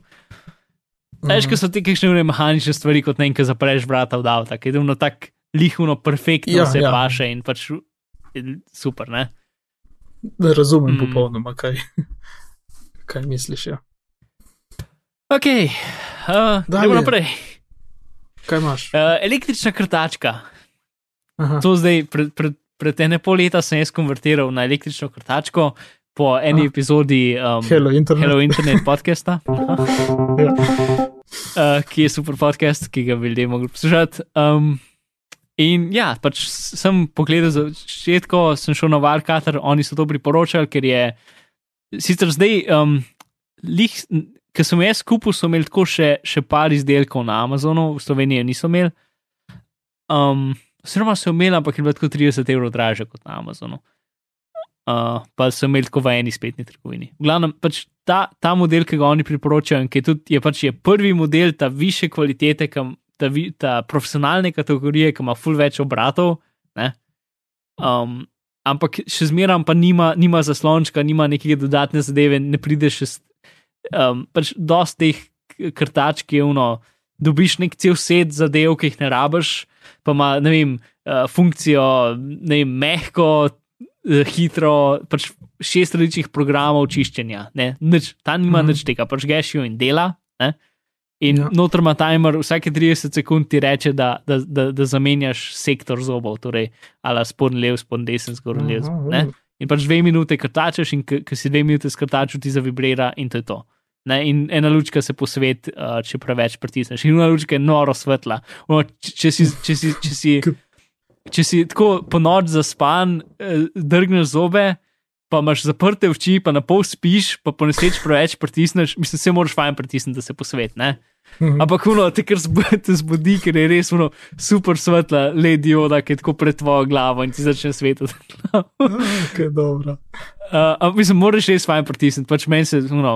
S2: Veš,
S1: Mhm.
S2: ko so ti kakšne ure mehanične stvari, kot ne, ki zapreš vrata od avta, ki je uno tak lihuno perfektno
S1: Ja,
S2: se
S1: ja.
S2: paše in pač super, ne.
S1: Ne razumem
S2: Mm.
S1: mm. popolnoma, kaj, kaj misliš. Ja.
S2: Ok, uh, gremo naprej.
S1: Kaj imaš?
S2: Uh, električna krtačka.
S1: Aha.
S2: To zdaj, pred, pred, pred ene pol leta sem jaz konvertiral na električno krtačko po eni
S1: Ah.
S2: epizodi um,
S1: Hello, internet.
S2: Hello Internet podcasta,
S1: Ja.
S2: uh, ki je super podcast, ki ga bi ljudje mogli poslušati. Um, in ja, pač sem pogledal za začetko, sem šel na Warcater, oni so to priporočali, ker je sicer zdaj, um, lih, ki sem jaz kupil, so imeli tako še, še par izdelkov na Amazonu, v Sloveniji niso imeli. Um, Oziroma so imeli, ampak je bilo tako 30 evrov draže kot na Amazonu. Uh, pa so imeli tako v eni spletni trgovini. V glavnem, pač ta, ta model, ki ga oni priporočajo, ki je, tudi, je pač je prvi model, ta više kvalitete, kam, ta, vi- ta profesionalne kategorije, ki ima ful več obratov. ne. Um, ampak še zmeraj pa nima, nima zaslončka, nima neke dodatne zadeve, ne prideš še. s- Um, pač dosti teh k- krtačk je uno, dobiš nek cel set zadev, ki jih ne rabiš, pa ima, ne vem, uh, funkcijo, ne vem, mehko, eh, hitro, pač šest različnih programov čiščenja. Ne, nič, ta nima mm. nič tega, pač gešijo in dela. Ne? In
S1: Ja.
S2: noter ima timer, vsake 30 sekund ti reče, da, da, da, da zamenjaš sektor zobov, torej ali spon lev, spon desen, zgornji lev. Ne. In pač dve minute krtačeš, in ko si dve minute skrtačil, ti zavibrira in to je to. Ne, in ena lučka se posvet, uh, če preveč pritisneš. In ena lučka je noro svetla. Ono, če, če, si, če, si, če, si, če si tako po noč zaspan, eh, drgneš zobe, pa imaš zaprte oči, pa na pol spiš, pa po nesreč preveč pritisneš, mislim, se moraš fajn pritisniti, da se posvet. Ne?
S1: Mhm.
S2: Ampak uno, te kar zbudi, zbudi, ker je res uno, super svetla, ledioda, ki je tako pred tvojo glavo in ti začne svetiti.
S1: Okay, dobro.
S2: Uh, ampak mislim, moraš res fajn pritisniti, pač meni se, no,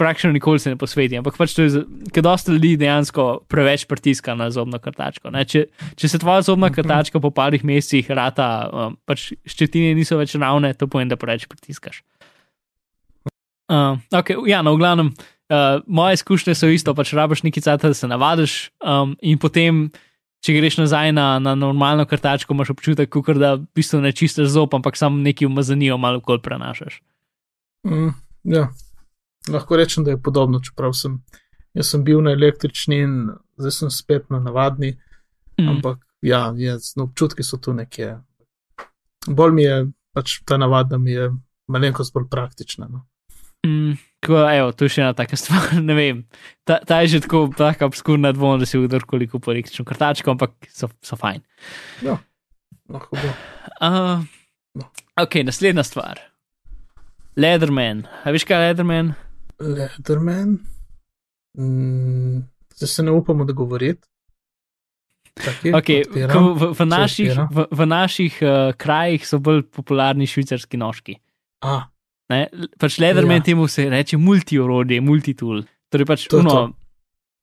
S2: praktično nikoli se ne posveti, ampak pač to je, ker dosta ljudi dejansko preveč pritiska na zobno krtačko. Ne? Če, če se tvoja zobna krtačka po parih mesecih rata, um, pač ščetine niso več ravne, to pomeni, da preveč pritiskaš. Uh, okay, ja, no, v glavnem, uh, moje izkušnje so isto, pač rabiš nekaj cajta, da se navadiš um, in potem. Če greš nazaj na, na normalno kartačko, imaš občutek, kot da v bistvu ne čistiš zob, ampak samo neki umazanijo, malo kol prenašaš.
S1: Mm, ja. Lahko rečem, da je podobno, čeprav sem, jaz sem bil na električni in zdaj sem spet na navadni,
S2: Mm.
S1: ampak ja, je, no, občutki so tu nekje. Bolj mi je, pač ta navadna mi je malenkost bolj praktična. No.
S2: Mm, tako, evo, to je še ena taka stvar. Ne vem. Ta, ta je že tako taka obskurna dvom, da si kdorkoli kupil električno kartačko, ampak so, so fajn.
S1: Lahko bo.
S2: Uh,
S1: No.
S2: ok, naslednja stvar. Leatherman. A veš kaj je Leatherman?
S1: Leatherman. Mm, zdaj se ne upamo dogovoriti.
S2: Okay, v, v naših, v, v naših uh, krajih so bolj popularni švicarski nožki.
S1: A,
S2: Ne? Pač Leatherman
S1: Ja.
S2: temu se reče multi-orodje, multitool. Torej pač
S1: To
S2: uno.
S1: to.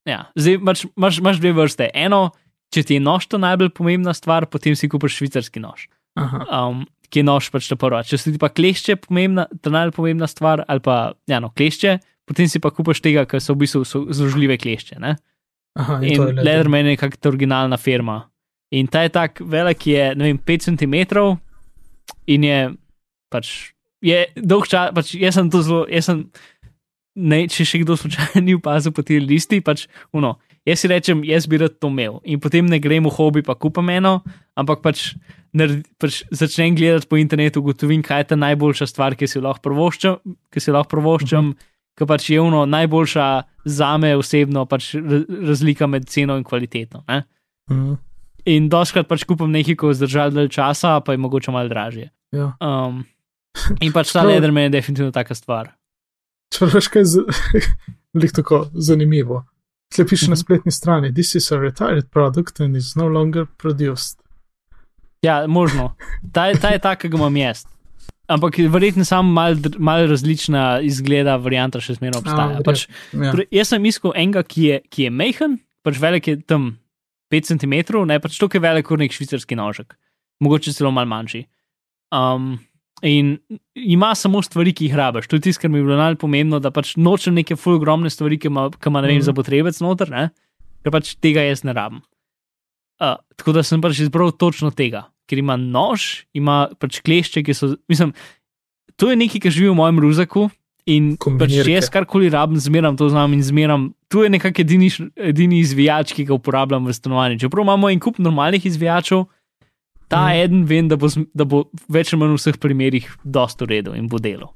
S2: Ja, zdaj imaš, imaš, imaš dve vrste. Eno, če ti je nož to najbolj pomembna stvar, potem si kupiš švicarski nož,
S1: aha,
S2: um, ki je nož pač ta prva. Če si ti pa klešče pomembna, ta najbolj pomembna stvar, ali pa ja, no, klešče, potem si pa kupiš tega, ker so v bistvu so zložljive klešče. Ne?
S1: aha, in,
S2: In
S1: je Leatherman.
S2: Je kakšna originalna firma. In ta je tak velik, je vem, 5 cm in je pač. Je dolg čas, pač jaz sem to zelo, jaz sem, ne, če še kdo slučajno ni opazil po tej listi, pač, uno, jaz si rečem, jaz bi rad to imel in potem ne grem v hobi, pa kupam eno, ampak pač, naredi, pač začnem gledati po internetu, ugotovim, kaj je ta najboljša stvar, ki si jo lahko provoščam, ki si jo lahko provoščam, uh -huh. ki pač je uno najboljša za me osebno, pač ra- razlika med ceno in kvaliteto. Ne?
S1: Mhm,
S2: In doskrat pač kupam nekaj, ko je zdržal dalj časa, pa je mogoče malo dražje.
S1: ja.
S2: Um, in pač ta
S1: Čeprav-
S2: Leatherman je definitivno taka stvar.
S1: Če veš, kaj je tako zanimivo. Tle piše na
S2: Mhm.
S1: spletni strani: This is a retired product and is no longer produced.
S2: Ja, možno. Ta, ta je ta, ki ga imam jaz. Ampak verjetno samo malo mal različna izgleda, varianta še zmeraj obstaja.
S1: A,
S2: pač,
S1: Ja.
S2: torej, jaz sem iskal enega, ki je, ki je mehen, pač velik je tam 5 cm, ne pač to, ki je velik kot nek švicarski nožek, mogoče celo mal manjši. Um, in ima samo stvari, ki jih rabiš. To je tisto, kar mi je bilo najbolj pomembno, da pač nočem neke full ogromne stvari, ki ima, ki ima ne vem,
S1: Mhm.
S2: za potrebec noter, ne? ker pač tega jaz ne rabim. Uh, tako da sem pač izbral točno tega, ker ima nož, ima pač klešče, ki so. Mislim, to je nekaj, kar živi v mojem ruzaku. In pač, jaz karkoli rabim, zmeram to znam in zmeram. Tu je nekako edini, edini izvijač, ki ga uporabljam v stanovanju. Čeprav imamo en kup normalnih izvijačev, ta mm. eden vem, da bo, da bo več ali manj v vseh primerih dosto uredil in bo delal.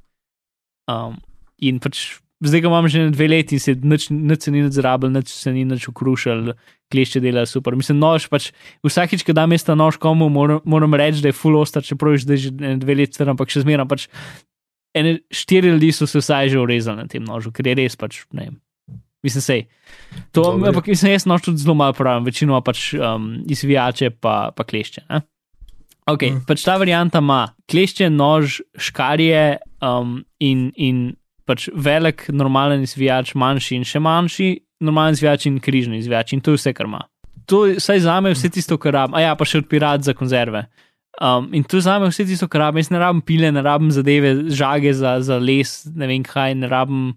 S2: Um, in pač zdaj ga imam že dve leti in se nič, nič se ni nič zrabil, nič se ni nič ukrušal, klešče dela super. Mislim, nož pač vsakič, ko dam jaz ta nož komu, moram, moram reči, da je full ostar, čeprav je zdaj že dve leti star, ampak še zmeraj pač ene štiri ljudi so se vsaj že urezali na tem nožu, ker je res pač ne vem. Mislim, sej. To,
S1: Dobro.
S2: ampak mislim, jaz noč tudi zelo malo pravim, večino pač um, izvijače pa, pa klešče. Ne? Ok,
S1: Mm.
S2: mm. pač ta varianta ima klešče, nož, škarje um, in, in pač velik normalen izvijač, manjši in še manjši, normalen izvijač in križni izvijač in to je vse, kar ima. To je vsaj za me vse tisto, kar rabim, a ja, pa še odpirat za konzerve. Um, in to je za me vse tisto, kar rabim. Jaz ne rabim pile, ne rabim zadeve, žage za, za les, ne vem kaj, ne rabim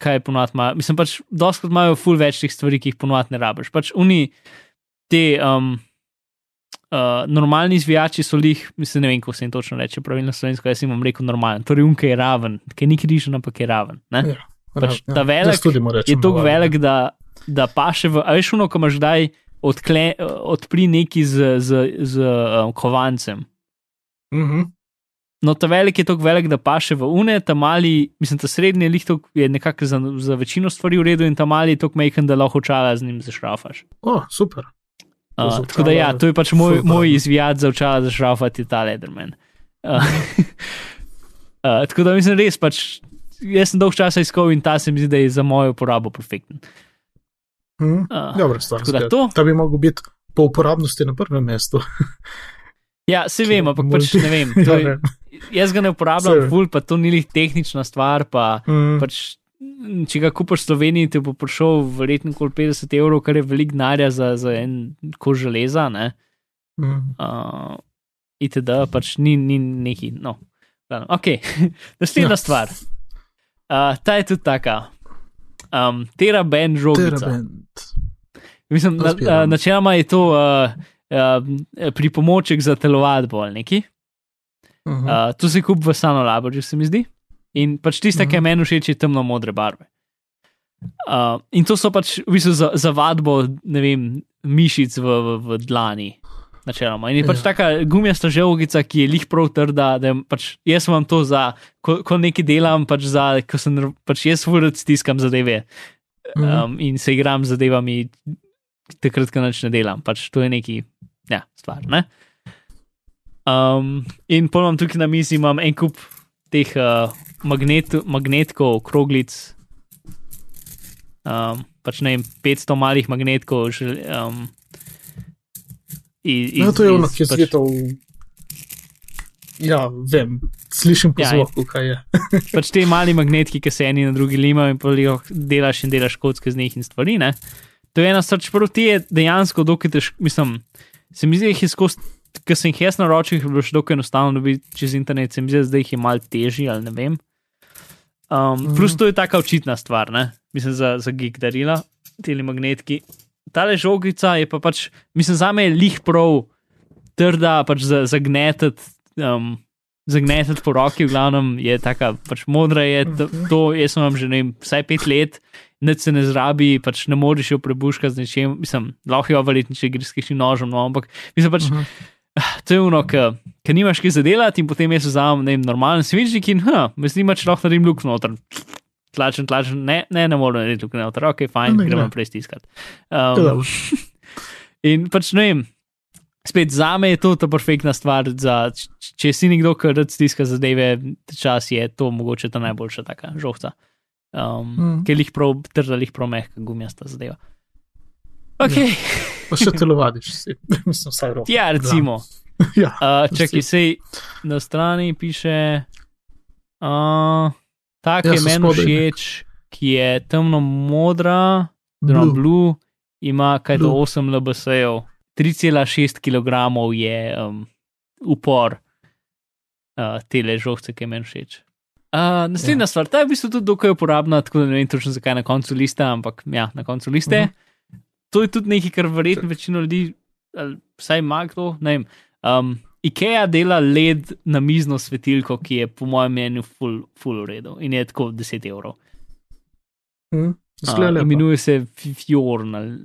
S2: kaj ponovadi ima. Mislim pač, doskrat imajo ful več teh stvari, ki jih ponovadi ne rabiš. Pač oni, te um, uh, normalni izvijači so lih, mislim, ne vem, kako se jim točno reče, pravilno slovensko, jaz jim bom rekel normalen. Torej, unke je raven, ki ni križen, ampak je raven. Ne?
S1: Ja,
S2: Pač
S1: ja,
S2: ta velik je tako
S1: navaden,
S2: velik, da, da paše v. A veš, uno, ko imaš kdaj odkle, odpri neki z, z, z um, kovancem.
S1: Mhm.
S2: No, ta velik je tako velik, da paše v une, ta mali, mislim, ta srednji lih je nekako za, za večino stvari v redu, in ta mali je tako majhen, da lahko očala z njim zašrafaš.
S1: O, super.
S2: Uh, tako da ja, to je pač moj,
S1: ful
S2: moj izvijač za očala zašrafati, ta Lederman. Uh, uh, tako da mislim, res pač. Jaz sem dolg časa iskal in ta se mi zdi, da je za mojo uporabo perfekten.
S1: Mhm.
S2: Uh,
S1: Dobra stvar.
S2: to.
S1: Ta bi mogel biti po uporabnosti na prvem mestu.
S2: Ja, se vem, ampak pač ne vem. To
S1: Ja,
S2: je,
S1: ne.
S2: jaz ga ne uporabljam, ful, pa to ni lih tehnična stvar. Pa,
S1: Mhm.
S2: pač, če ga kupaš v Sloveniji, ti bo prišel verjetno okoli 50 evrov, kar je velik denarja za, za en kož železa. Ne?
S1: Mhm.
S2: Uh, itd. pač ni, ni neki. No. Ok, naslednja
S1: Ja.
S2: stvar. Uh, ta je tudi taka. Um, Tera band žogica.
S1: Teraband.
S2: Mislim, na, uh, načeloma je to uh, uh, pripomoček za telovadbo ali neki.
S1: Mhm.
S2: Uh, to se kup v Sano Laborju, se mi zdi. In pač tista, ki je
S1: Mhm.
S2: meni všeč, je temno modre barve. Uh, in to so pač v bistvu za, za vadbo, ne vem, mišic v, v, v dlani. Načeloma. In je pač
S1: Ja.
S2: taka gumijasta žogica, ki je lih prav trda, pač, jaz imam to za, ko, ko nekaj delam, pač za, ko sem pač jaz vrd stiskam zadeve
S1: Mhm.
S2: um, in se igram z zadevami, takrat, ko nič ne delam. Pač to je neki, ja, stvar. Ne? Um, in ponovno tukaj na mizi imam en kup teh uh, magnet, magnetkov, kroglic. Um, pač ne vem, 500 malih magnetkov. Žel, um, iz,
S1: No, to je ono, ki je
S2: pač-
S1: svetov. Ja, vem, slišim po
S2: Ja,
S1: zvoku, kaj je.
S2: pač te mali magnetki, ki se eni na drugi limajo in pol delaš in delaš kocke z njih in stvari. Ne? To je ena stvar, čeprav ti je dejansko dokaj težko, mislim, se mi zdi, da jih je skozi, ker sem jih jaz naročil, je bilo še dokaj enostavno dobiti čez internet, se mi zdi, da jih je malo težji ali ne vem. Um,
S1: Mhm.
S2: plus to je taka očitna stvar, ne? mislim za, za gig darila, ti magnetki. Tale žogica je pa pač, mislim, za me je lih prav trda, pač za, zagnetati. Um, Zagnetati po roki, v glavnem je taka, pač modra je to, to jaz sem vam že ne vem, vsaj pet let, nič se ne zrabi, pač ne moreš jo prebuškati z nečem, mislim, lahko jo verjetno, če greš s kakšnim nožem, no, ampak mislim pač,
S1: Mhm.
S2: To je ono, ker nimaš kaj zadelati in potem jaz vzamem, ne vem, normalen svinčnik in, ha, me zanima, če lahko naredim luk noter. Tlačen, tlačen, ne, ne, ne morem narediti luk noter, ok, fajn,
S1: ne.
S2: gremo naprej stiskati. Um. In pač ne vem, spet za me je to ta perfektna stvar. Za, če si nekdo, ki rad stiska zadeve, čas je to mogoče ta najboljša taka žohca. Um,
S1: Mm.
S2: Ker jih prav trda, jih prav mehka gumijasta zadeva. Ok, ja,
S1: Pa še telovadiš, si. mislim, vsaj roko.
S2: ja recimo.
S1: Ja,
S2: Uh, čakaj, sej na strani piše, uh, ta, ki
S1: Ja,
S2: je meni všeč, ki je temno modra, oziroma
S1: Blue.
S2: blue, ima kaj do
S1: Blue.
S2: 8 LBS-jev, 3,6 kg je um, upor uh, te ležovce, ki je meni všeč. Uh, naslednja ja. stvar, ta je v bistvu tudi dokaj uporabna, tako da ne vem točno zakaj na koncu liste, ampak ja, na koncu liste. Uh
S1: Mhm.
S2: -huh. To je tudi nekaj, kar verjetno večino ljudi, ali vsaj ima kdo, ne vem. Um, IKEA dela led na mizno svetilko, ki je po mojem mnenju full, full v redu in je tako 10 evrov.
S1: Hm?
S2: Uh, imenuje se Fjorn ali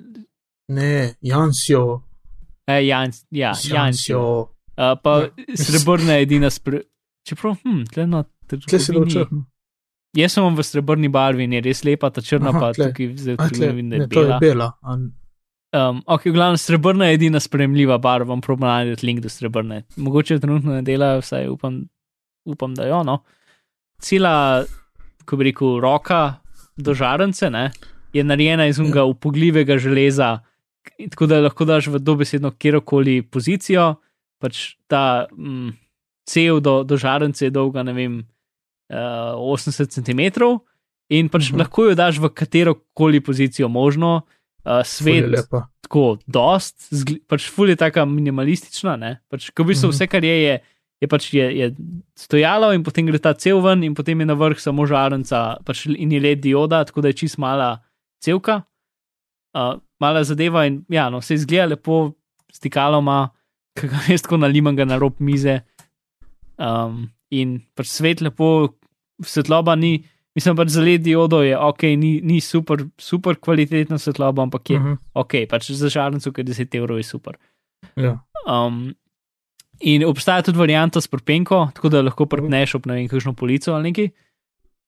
S1: Ne, Jansjo,
S2: eh, Jans, ja, Jansjo. Uh, pa
S1: Ja.
S2: srebrna je edina spre. Čeprav, hm, tle na
S1: Kje si dal
S2: trgovini-
S1: črno?
S2: Jaz sem v srebrni barvi in je res lepa, ta črna
S1: Aha,
S2: pa
S1: tle.
S2: tukaj zdaj
S1: tle,
S2: da
S1: ne,
S2: je
S1: to je
S2: bela.
S1: bela.
S2: Um, ok, v glavnem srebrna je edina spremljiva barva, bom probil najti link do srebrne. Mogoče trenutno ne dela, vsaj upam, upam da jo. No. Cela, ko bi rekel, roka do žarence ne, je narejena iz unga upogljivega železa, tako da lahko daš v dobesedno kjerkoli pozicijo. Pač ta mm, cev do, do žarence je dolga, ne vem, uh, 80 cm in pač
S1: Mhm.
S2: uh -huh. lahko jo daš v katero koli pozicijo možno. Uh,
S1: je
S2: svet tako dost, pač ful je taka minimalistična, ne? Pač, ko v bistvu
S1: Mhm.
S2: vse, kar je, je, je pač je, je stojalo in potem gre ta cel ven in potem je na vrh samo žarenca pač in je led dioda, tako da je čist mala celka, uh, mala zadeva in ja, no, se izgleda lepo, stikalo ima, ki ga jaz tako nalimam ga na rob mize. Um, in pač svet lepo, svetloba ni. Mislim pač za led diodo je ok, ni, ni super, super kvalitetna svetloba, ampak je
S1: Mhm,
S2: ok, pač za žarnico, ki je 10 evrov, je super.
S1: Ja.
S2: Um, in obstaja tudi varianta s prpenko, tako da lahko prpneš ob ne vem, kakšno polico ali nekaj.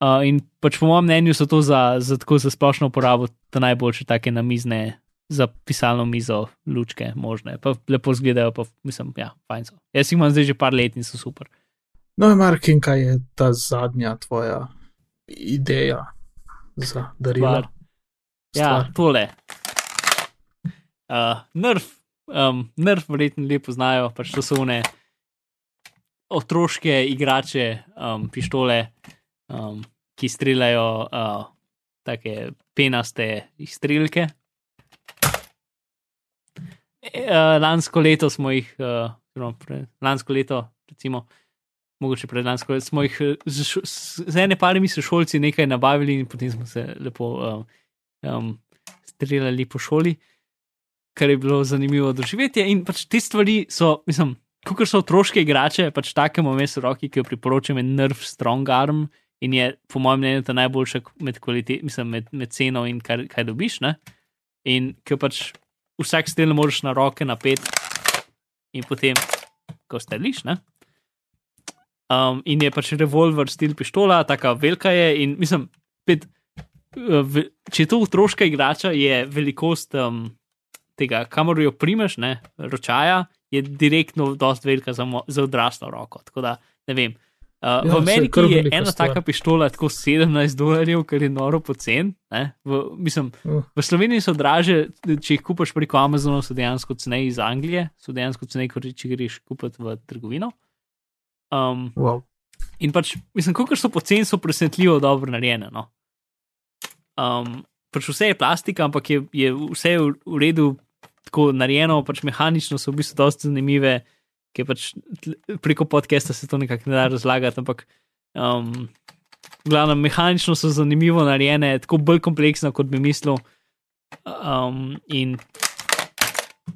S2: Uh, in pač po mojem mnenju so to za, za, tako za splošno uporabo najboljše take namizne, za pisalno mizo, lučke možne. Pa lepo izgledajo, pa mislim, ja, fajn so. Jaz jih imam zdaj že par let in so super.
S1: No, Markin, kaj je ta zadnja tvoja ideja za darilo?
S2: Stvar. Ja,
S1: Stvar.
S2: tole. Uh, nerf, um, nerf, verjetno lepo znajo, pač to so one otroške igrače, um, pištole, um, ki streljajo uh, take penaste izstrelke. E, uh, lansko leto smo jih, uh, lansko leto, recimo, mogoče predlansko, smo jih z, z, ene parimi sošolci nekaj nabavili in potem smo se lepo um, um, streljali po šoli, kar je bilo zanimivo doživetje. In pač te stvari so, mislim, kot so otroške igrače, pač takemu mesu roki, ki jo priporočam, je Nerf Strong Arm in je, po mojem mnenju, ta najboljša med, kvalitet, mislim, med, med ceno in kar, kaj dobiš. Ne? In ki pač vsak stel moraš na roke napet in potem, ko steliš, ne. Um, in je pač revolver stil pištola, tako velika je. In mislim, pet, uh, ve- če je to otroška igrača, je velikost um, tega, kamor jo primeš, ne, ročaja, je direktno dosti velika za, mo- za odraslo roko. Tako da ne vem. Uh,
S1: Ja,
S2: v Ameriki je ena
S1: stvar.
S2: taka pištola tako 17 dolarjev, kar je noro pocen. V- Mislim,
S1: Uh.
S2: v Sloveniji so draže, če jih kupaš preko Amazona, so dejansko ceneje iz Anglije, so dejansko ceneje, kot če greš kupiti v trgovino. Um,
S1: Wow.
S2: In pač, mislim, kako so poceni, so presenetljivo dobro narejene. No? Um, pač vse je plastika, ampak je, je vse v, v redu, tako narejeno, pač mehanično so v bistvu dosti zanimive, ki pač preko podcasta se to nekako ne da razlagati, ampak um, glavno mehanično so zanimivo narejene, tako bolj kompleksno, kot bi mislil. Um, in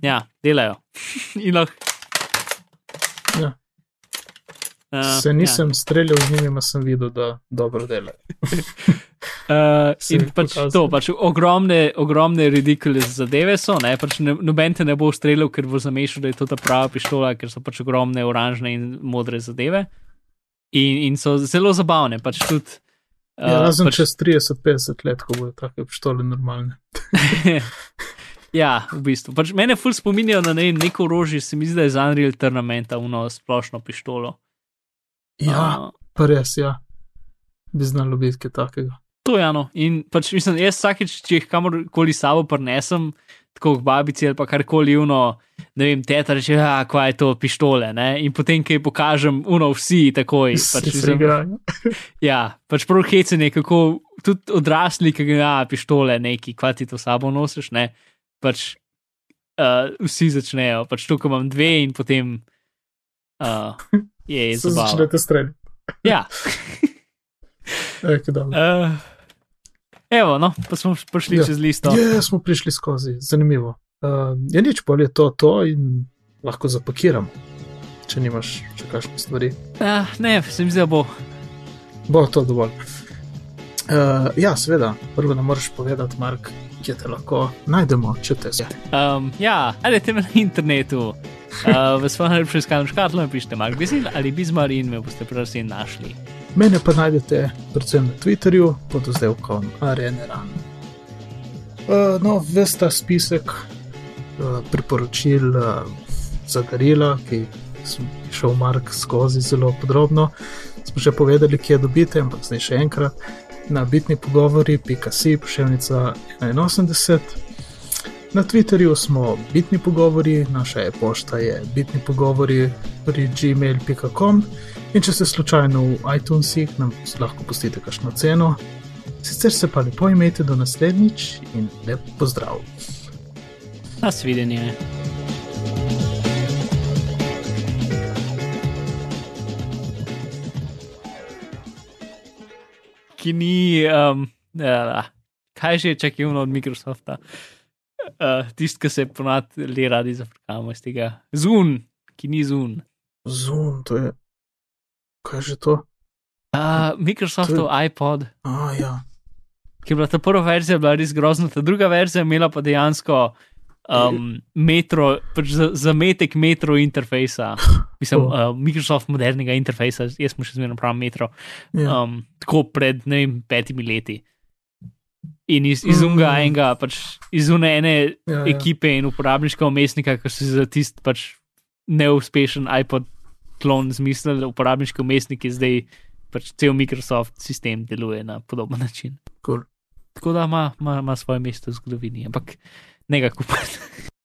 S2: ja, delajo. in lahko.
S1: Ja.
S2: Uh,
S1: Se nisem ja. streljal z njimi, ma sem videl, da dobro delajo.
S2: Uh, in pač
S1: pokazal.
S2: to, pač ogromne, ogromne ridiculous zadeve so, ne, pač ne, noben te ne bo streljal, ker bo zamešal, da je to ta prava pištola, ker so pač ogromne oranžne in modre zadeve. In, in so zelo zabavne, pač tudi.
S1: Ja, razen
S2: pač,
S1: čez 30-50 let, ko bodo take pištole normalne.
S2: ja, v bistvu. Pač mene ful spominjajo na ne, neko orožje, se mi zdi, da je za Unreal Tournamenta, uno splošno pištolo.
S1: Ja,
S2: Uh,
S1: res, ja. Bi znalo biti kaj takega.
S2: To je eno. In pač mislim, jaz vsakeč, če jih kamorkoli sabo prenesem, tako k babici ali pa karkoli, uno, ne vem, teta reče, ja, kva je to pištole, ne? In potem, ki ji pokažem, uno, vsi takoj. Pač, mislim, ja, pač prav hecene, kako tudi odrasli, ki ga ja, pištole, neki, kva ti to sabo nosiš, ne? Pač uh, vsi začnejo, pač tukaj imam dve in potem uh, je zabavno.
S1: začnete streljati.
S2: Ja.
S1: Ej.
S2: Uh, Evo, no, pa smo prišli
S1: Ja.
S2: čez listo.
S1: Ja, smo prišli skozi, zanimivo. Uh, je nič bolje to, to in lahko zapakiram, če nimaš še kakšne stvari.
S2: Ah, ne, se mi zdi, da bo.
S1: Bo to dovolj. Uh, ja, seveda, prvo nam moraš povedati, Mark, kje te lahko najdemo, če te zdaj.
S2: Um, ja, najdete me na internetu. V svojem najlepšem iskalnem škatlu napišite Mark Bizil ali Bizmar in me boste prosim našli.
S1: Mene pa najdete predvsem na Twitterju pod vzdevkom Areneran. Uh, no, ves ta spisek uh, priporočil uh, za darila, ki sem šel Mark skozi zelo podrobno, smo že povedali, kje dobite, ampak zdaj še enkrat na bitni pogovori.si pošiljnica 81. Na Twitterju smo bitni pogovori, naša e-pošta je bitni pogovori pri gmail.com. In če ste slučajno v iTunesih, nam lahko pustite kakšno ceno. Sicer se pa lepo imejte do naslednjič in lep pozdrav.
S2: Nasvidenje. Ki ni, um, ja, kaj že je čakivno od Microsofta. Uh, Tisti, ki se ponad le radi zafrkamo iz tega. Zun, ki ni zun.
S1: Zoom, to je. Kaj je že to?
S2: Uh, Microsoftov iPod,
S1: A, ja.
S2: ki je bila ta prva verzija, bila res grozna, ta druga verzija je imela pa dejansko um, metro, pač za- zametek metro interfejsa. Mislim,
S1: Oh.
S2: uh, Microsoft modernega interfejsa, jaz smo še zmeraj prav metro.
S1: ja.
S2: Um, tako pred ne vem, petimi leti. In iz, iz
S1: Mm.
S2: unga enega, pač iz une ene
S1: ja, ja.
S2: ekipe in uporabniškega umestnika, ki so si za tisti pač neuspešen iPod klon zmislili, uporabniški umestnik je zdaj pač cel Microsoft sistem deluje na podoben način.
S1: Cool.
S2: Tako da ima, ima, ima svoje mesto v zgodovini, ampak ne ga kupiti.